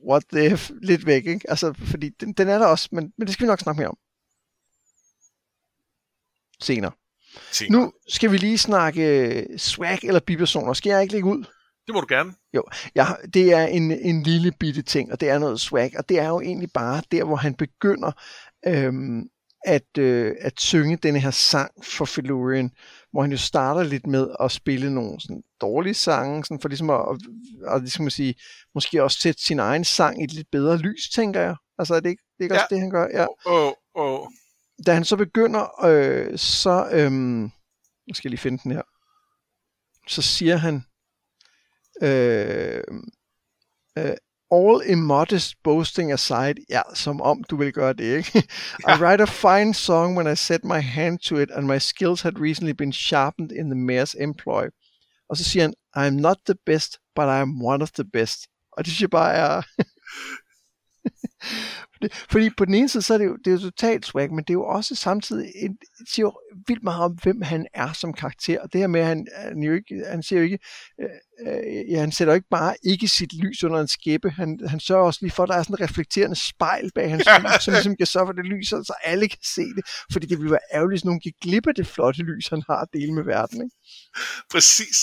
what the f, lidt væk, ikke? Altså, fordi den, den er der også, men, men det skal vi nok snakke mere om. Senere. Senere. Nu skal vi lige snakke swag eller bipersoner. Skal jeg ikke lægge ud? Det må du gerne. Jo, ja, det er en, en lille bitte ting, og det er noget swag, og det er jo egentlig bare der, hvor han begynder øhm, at, øh, at synge denne her sang for Felurian, hvor han jo starter lidt med at spille nogle sådan dårlige sange, sådan for ligesom at, at, at ligesom at sige, måske også sætte sin egen sang i et lidt bedre lys, tænker jeg. Altså er det ikke, det er ikke ja. også det, han gør? Ja. Oh, oh. Da han så begynder, øh, så, øh, nu skal jeg lige finde den her, så siger han, øh, øh, all immodest boasting aside, ja, som om du vil gøre det, ikke? *laughs* I write a fine song when I set my hand to it, and my skills had recently been sharpened in the mayor's employ. Og så siger han, I'm not the best, but I'm one of the best. Og det synes jeg bare er... *laughs* Fordi på den ene side, så er det jo, det er jo totalt swag, men det er jo også samtidig, en, siger jo vildt meget om, hvem han er som karakter. Og det her med, at han, han, jo ikke, han siger jo ikke, øh, øh, ja, han sætter jo ikke bare ikke sit lys under en skæppe, han, han sørger også lige for, at der er sådan et reflekterende spejl bag hans lys, som ligesom kan sørge for, at det lyser, så alle kan se det. Fordi det ville være ærgerligt, hvis nogen gik glip af det flotte lys, han har at dele med verden. Ikke? Præcis.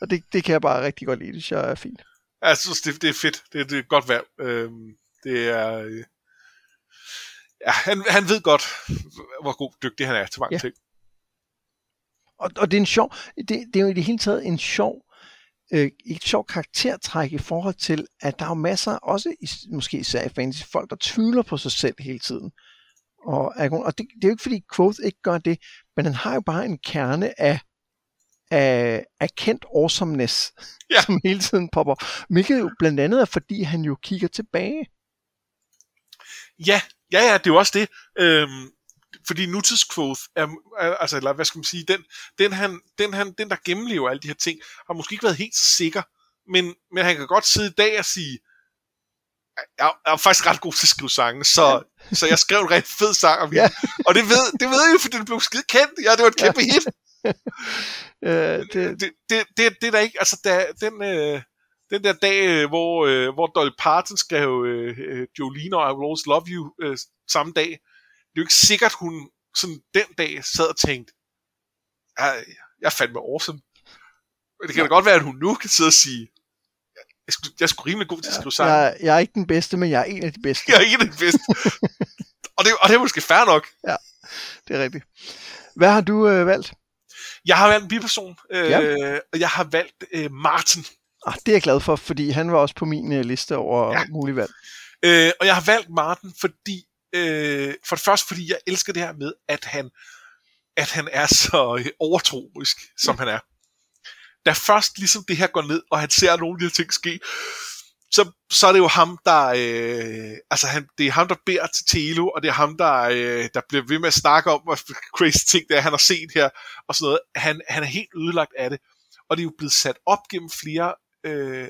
Og det, det kan jeg bare rigtig godt lide, det synes jeg er fint. Jeg synes, det, det er fedt. Det, det er godt valg. Øhm, det er... Øh, ja, han, han ved godt, hvor god dygtig han er til mange ja. ting. Og, og det er en sjov, det, det er jo i det hele taget en sjov øh, et sjovt karaktertræk i forhold til, at der er masser, også i, måske især i fantasy, folk, der tvivler på sig selv hele tiden. Og, og det, det er jo ikke fordi Quoth ikke gør det, men han har jo bare en kerne af, af, af kendt awesomeness, ja. som hele tiden popper. Hvilket jo blandt andet er, fordi han jo kigger tilbage. Ja, ja, ja, det er jo også det. Øhm, fordi nutidskvoth er, er, altså, eller hvad skal man sige, den, den, han, den, han, den der gennemlever alle de her ting, har måske ikke været helt sikker, men, men han kan godt sidde i dag og sige, jeg, jeg er faktisk ret god til at skrive sange, så, ja. så jeg skrev en rigtig fed sang om ja. og det ved, det ved jeg jo, fordi den blev skide kendt, ja, det var et kæmpe ja. hit. *laughs* uh, det... Det, det, det, det, der ikke, altså der, den, øh, den der dag, øh, hvor, øh, hvor Dolly Parton skrev øh, øh Jolene og I Will Always Love You øh, samme dag, det er jo ikke sikkert, hun sådan den dag sad og tænkte, jeg, jeg er fandme awesome. Det kan ja. da godt være, at hun nu kan sidde og sige, jeg, skulle, jeg sgu rimelig god til at skrive sange. Jeg, jeg er ikke den bedste, men jeg er en af de bedste. *laughs* jeg er en af de bedste. *laughs* og, det, og det er måske fair nok. Ja, det er rigtigt. Hvad har du øh, valgt? Jeg har valgt en biperson, øh, ja. og jeg har valgt øh, Martin. Ah, det er jeg glad for, fordi han var også på min øh, liste over ja. mulige valg. Øh, og jeg har valgt Martin, fordi øh, for det første, fordi jeg elsker det her med, at han, at han er så øh, overtroisk, som ja. han er. Da først ligesom det her går ned, og han ser nogle af de her ting ske, så, så er det jo ham, der, øh, altså han, det er ham, der beder til Telo, og det er ham, der, øh, der bliver ved med at snakke om, hvad crazy ting det er, han har set her, og sådan noget. Han, han er helt ødelagt af det. Og det er jo blevet sat op gennem flere, øh,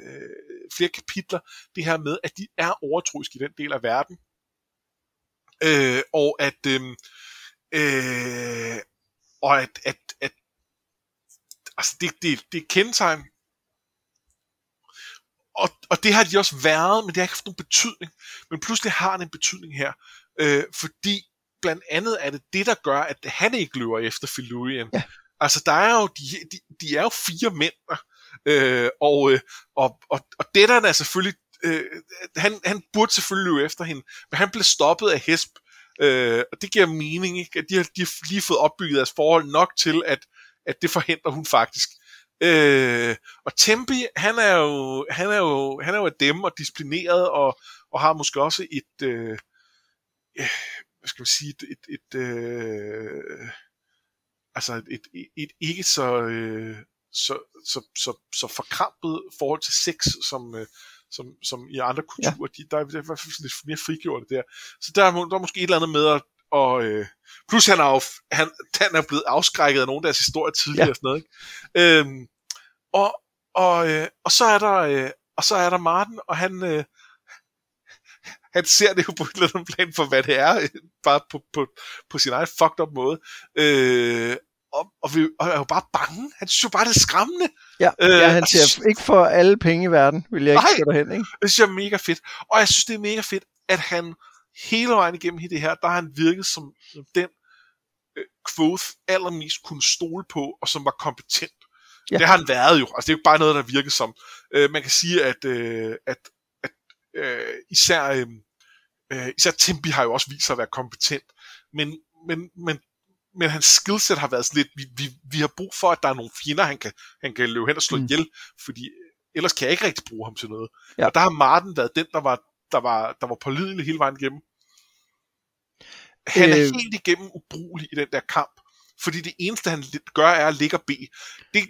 flere kapitler, det her med, at de er overtroiske i den del af verden. Øh, og at, øh, øh, og at, at, at altså det, det, det er kendetegn og, og det har de også været, men det har ikke haft nogen betydning. Men pludselig har det en betydning her, øh, fordi blandt andet er det det, der gør, at han ikke løber efter Filurian. Ja. Altså, der er jo, de, de, de er jo fire mænd, øh, og, øh, og, og, og Dedan er selvfølgelig, øh, han, han burde selvfølgelig løbe efter hende, men han blev stoppet af Hesp, øh, og det giver mening, ikke? at de har, de har lige fået opbygget deres forhold nok til, at, at det forhindrer hun faktisk. Øh, og Tempi, han er jo, han er jo, han er jo af dem og disciplineret og, og har måske også et, øh, øh hvad skal man sige, et, et, et øh, altså et, et, et ikke så, øh, så, så, så, så forkrampet forhold til sex, som, øh, som, som i andre kulturer, ja. de, der er i hvert fald lidt mere frigjort der. Så der er, der er måske et eller andet med at, og øh, plus han er jo, han, han er blevet afskrækket af nogle af deres historier tidligere ja. og sådan noget, ikke? Øhm, og, og, øh, og så er der øh, og så er der Martin, og han øh, han ser det jo på et eller andet plan for, hvad det er, bare på, på, på sin egen fucked up måde. Øh, og, og, vi, og er jo bare bange. Han synes jo bare, det er skræmmende. Ja, øh, ja han siger ikke for alle penge i verden, vil jeg ikke gå derhen. Ikke? Det synes jeg er mega fedt. Og jeg synes, det er mega fedt, at han hele vejen igennem det her, der har han virket som, som den øh, Quoth allermest kunne stole på, og som var kompetent. Ja. Det har han været jo. Altså, det er jo ikke bare noget, der virker som. Øh, man kan sige, at, øh, at, at øh, især, øh, øh, især Timby har jo også vist sig at være kompetent. Men, men, men, men hans skillset har været sådan lidt, vi, vi, vi har brug for, at der er nogle fjender, han kan, han kan løbe hen og slå mm. ihjel, fordi ellers kan jeg ikke rigtig bruge ham til noget. Ja. Og der har Martin været den, der var, der var, der var pålidelig hele vejen igennem. Han er øh... helt igennem ubrugelig i den der kamp, fordi det eneste, han gør, er at ligge og bede. Det,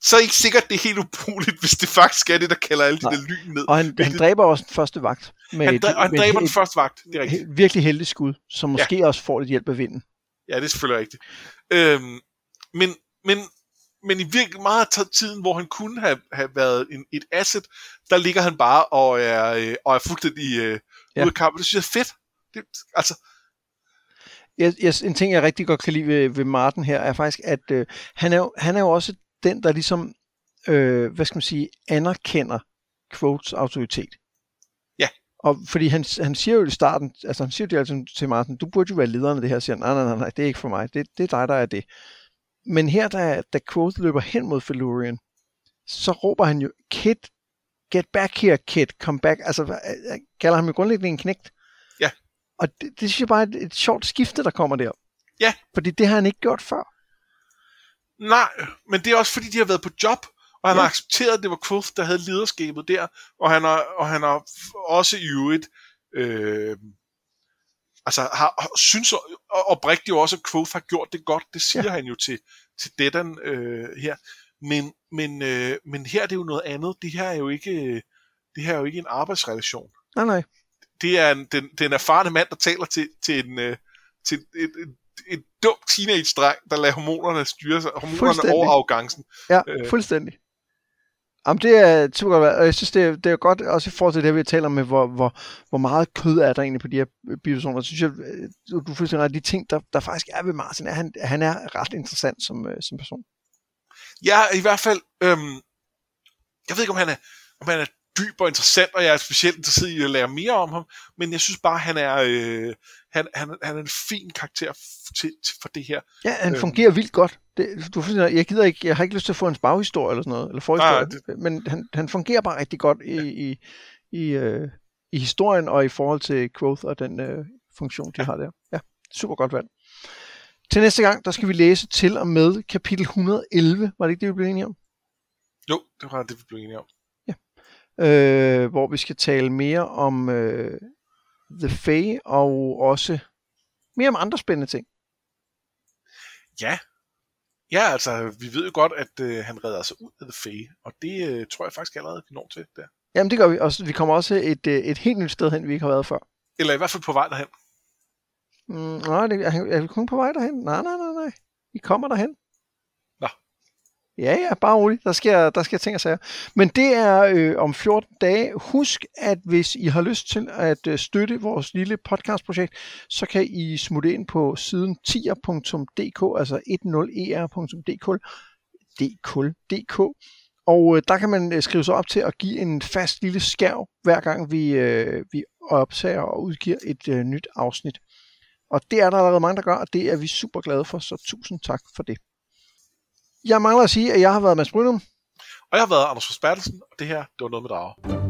så er det ikke sikkert, det er helt ubrugeligt, hvis det faktisk er det, der kalder alle de der lyn ned. Og han, han dræber også den første vagt. Med han, dræ- og han dræber et, den første vagt, det er rigtigt. Virkelig heldig skud, som måske ja. også får lidt hjælp af vinden. Ja, det er selvfølgelig rigtigt. Øhm, men, men, men i virkelig meget af tiden, hvor han kunne have, have været en, et asset, der ligger han bare og er, øh, og er fuldstændig øh, ja. ude af kampen. Det synes jeg er fedt. Det, altså, jeg, jeg, en ting, jeg rigtig godt kan lide ved, ved Martin her, er faktisk, at øh, han, er jo, han er jo også den, der ligesom, øh, hvad skal man sige, anerkender Quotes autoritet. Og fordi han, han siger jo i starten, altså han siger jo altså til Martin, du burde jo være lederen af det her, siger nej, nej, nej, nej, det er ikke for mig, det, det er dig, der er det. Men her, da, da Quote løber hen mod Felurian, så råber han jo, Kid, get back here, kid, come back. Altså, øh, kalder ham jo grundlæggende en knægt. Ja. Og det, det synes jeg bare er et, et sjovt skifte, der kommer der. Ja. Fordi det har han ikke gjort før. Nej, men det er også fordi, de har været på job, og han ja. har accepteret, at det var Quoth, der havde lederskabet der, og han har, og han har også i øvrigt øh, altså har, synes oprigtigt også, at Quoth har gjort det godt, det siger ja. han jo til, til Dedan øh, her, men, men, øh, men her er det jo noget andet, det her er jo ikke, det her er jo ikke en arbejdsrelation. Nej, nej. Det er en, den, den erfarne mand, der taler til, til en, øh, til et, et, et dumt teenage-dreng, der lader hormonerne styre sig, hormonerne over arrogancen. Ja, øh. fuldstændig. Jamen, det er super godt, og jeg synes, det er, det er godt, også i forhold til det, vi taler om, med, hvor, hvor, hvor meget kød er der egentlig på de her bipersoner. Så synes jeg, øh, du, du fuldstændig ret, de ting, der, der faktisk er ved Martin, er, han, han er ret interessant som, øh, som person. Ja, i hvert fald, øhm, jeg ved ikke, om han er, om han er dyb og interessant, og jeg er specielt interesseret i at lære mere om ham, men jeg synes bare, han er, øh, han, han, han er en fin karakter til, til, for det her. Ja, han øh, fungerer vildt godt. Det, du, jeg gider ikke, jeg har ikke lyst til at få en baghistorie eller sådan noget, eller forhistorie, nej, det... men han, han fungerer bare rigtig godt i, ja. i, i, øh, i historien og i forhold til Quoth og den øh, funktion, de ja. har der. Ja, super godt valg. Til næste gang, der skal vi læse til og med kapitel 111. Var det ikke det, vi blev enige om? Jo, det var det, vi blev enige om øh, hvor vi skal tale mere om øh, The Fae og også mere om andre spændende ting. Ja. Ja, altså, vi ved jo godt, at øh, han redder sig ud af The Fae, og det øh, tror jeg faktisk allerede, vi når til der. Jamen, det gør vi. Og vi kommer også et, øh, et helt nyt sted hen, vi ikke har været før. Eller i hvert fald på vej derhen. Mm, nej, det, er, er vi kun på vej derhen? Nej, nej, nej, nej. Vi kommer derhen. Ja, ja, bare roligt. Der sker, der sker ting og sager. Men det er øh, om 14 dage. Husk, at hvis I har lyst til at øh, støtte vores lille podcastprojekt, så kan I smutte ind på siden tier.dk, altså 10er.dk, dk, og øh, der kan man øh, skrive sig op til at give en fast lille skærv, hver gang vi, øh, vi optager og udgiver et øh, nyt afsnit. Og det er der allerede mange, der gør, og det er vi super glade for, så tusind tak for det. Jeg mangler at sige, at jeg har været Mads Brynum. Og jeg har været Anders Forsbertelsen, og det her, det var noget med drager.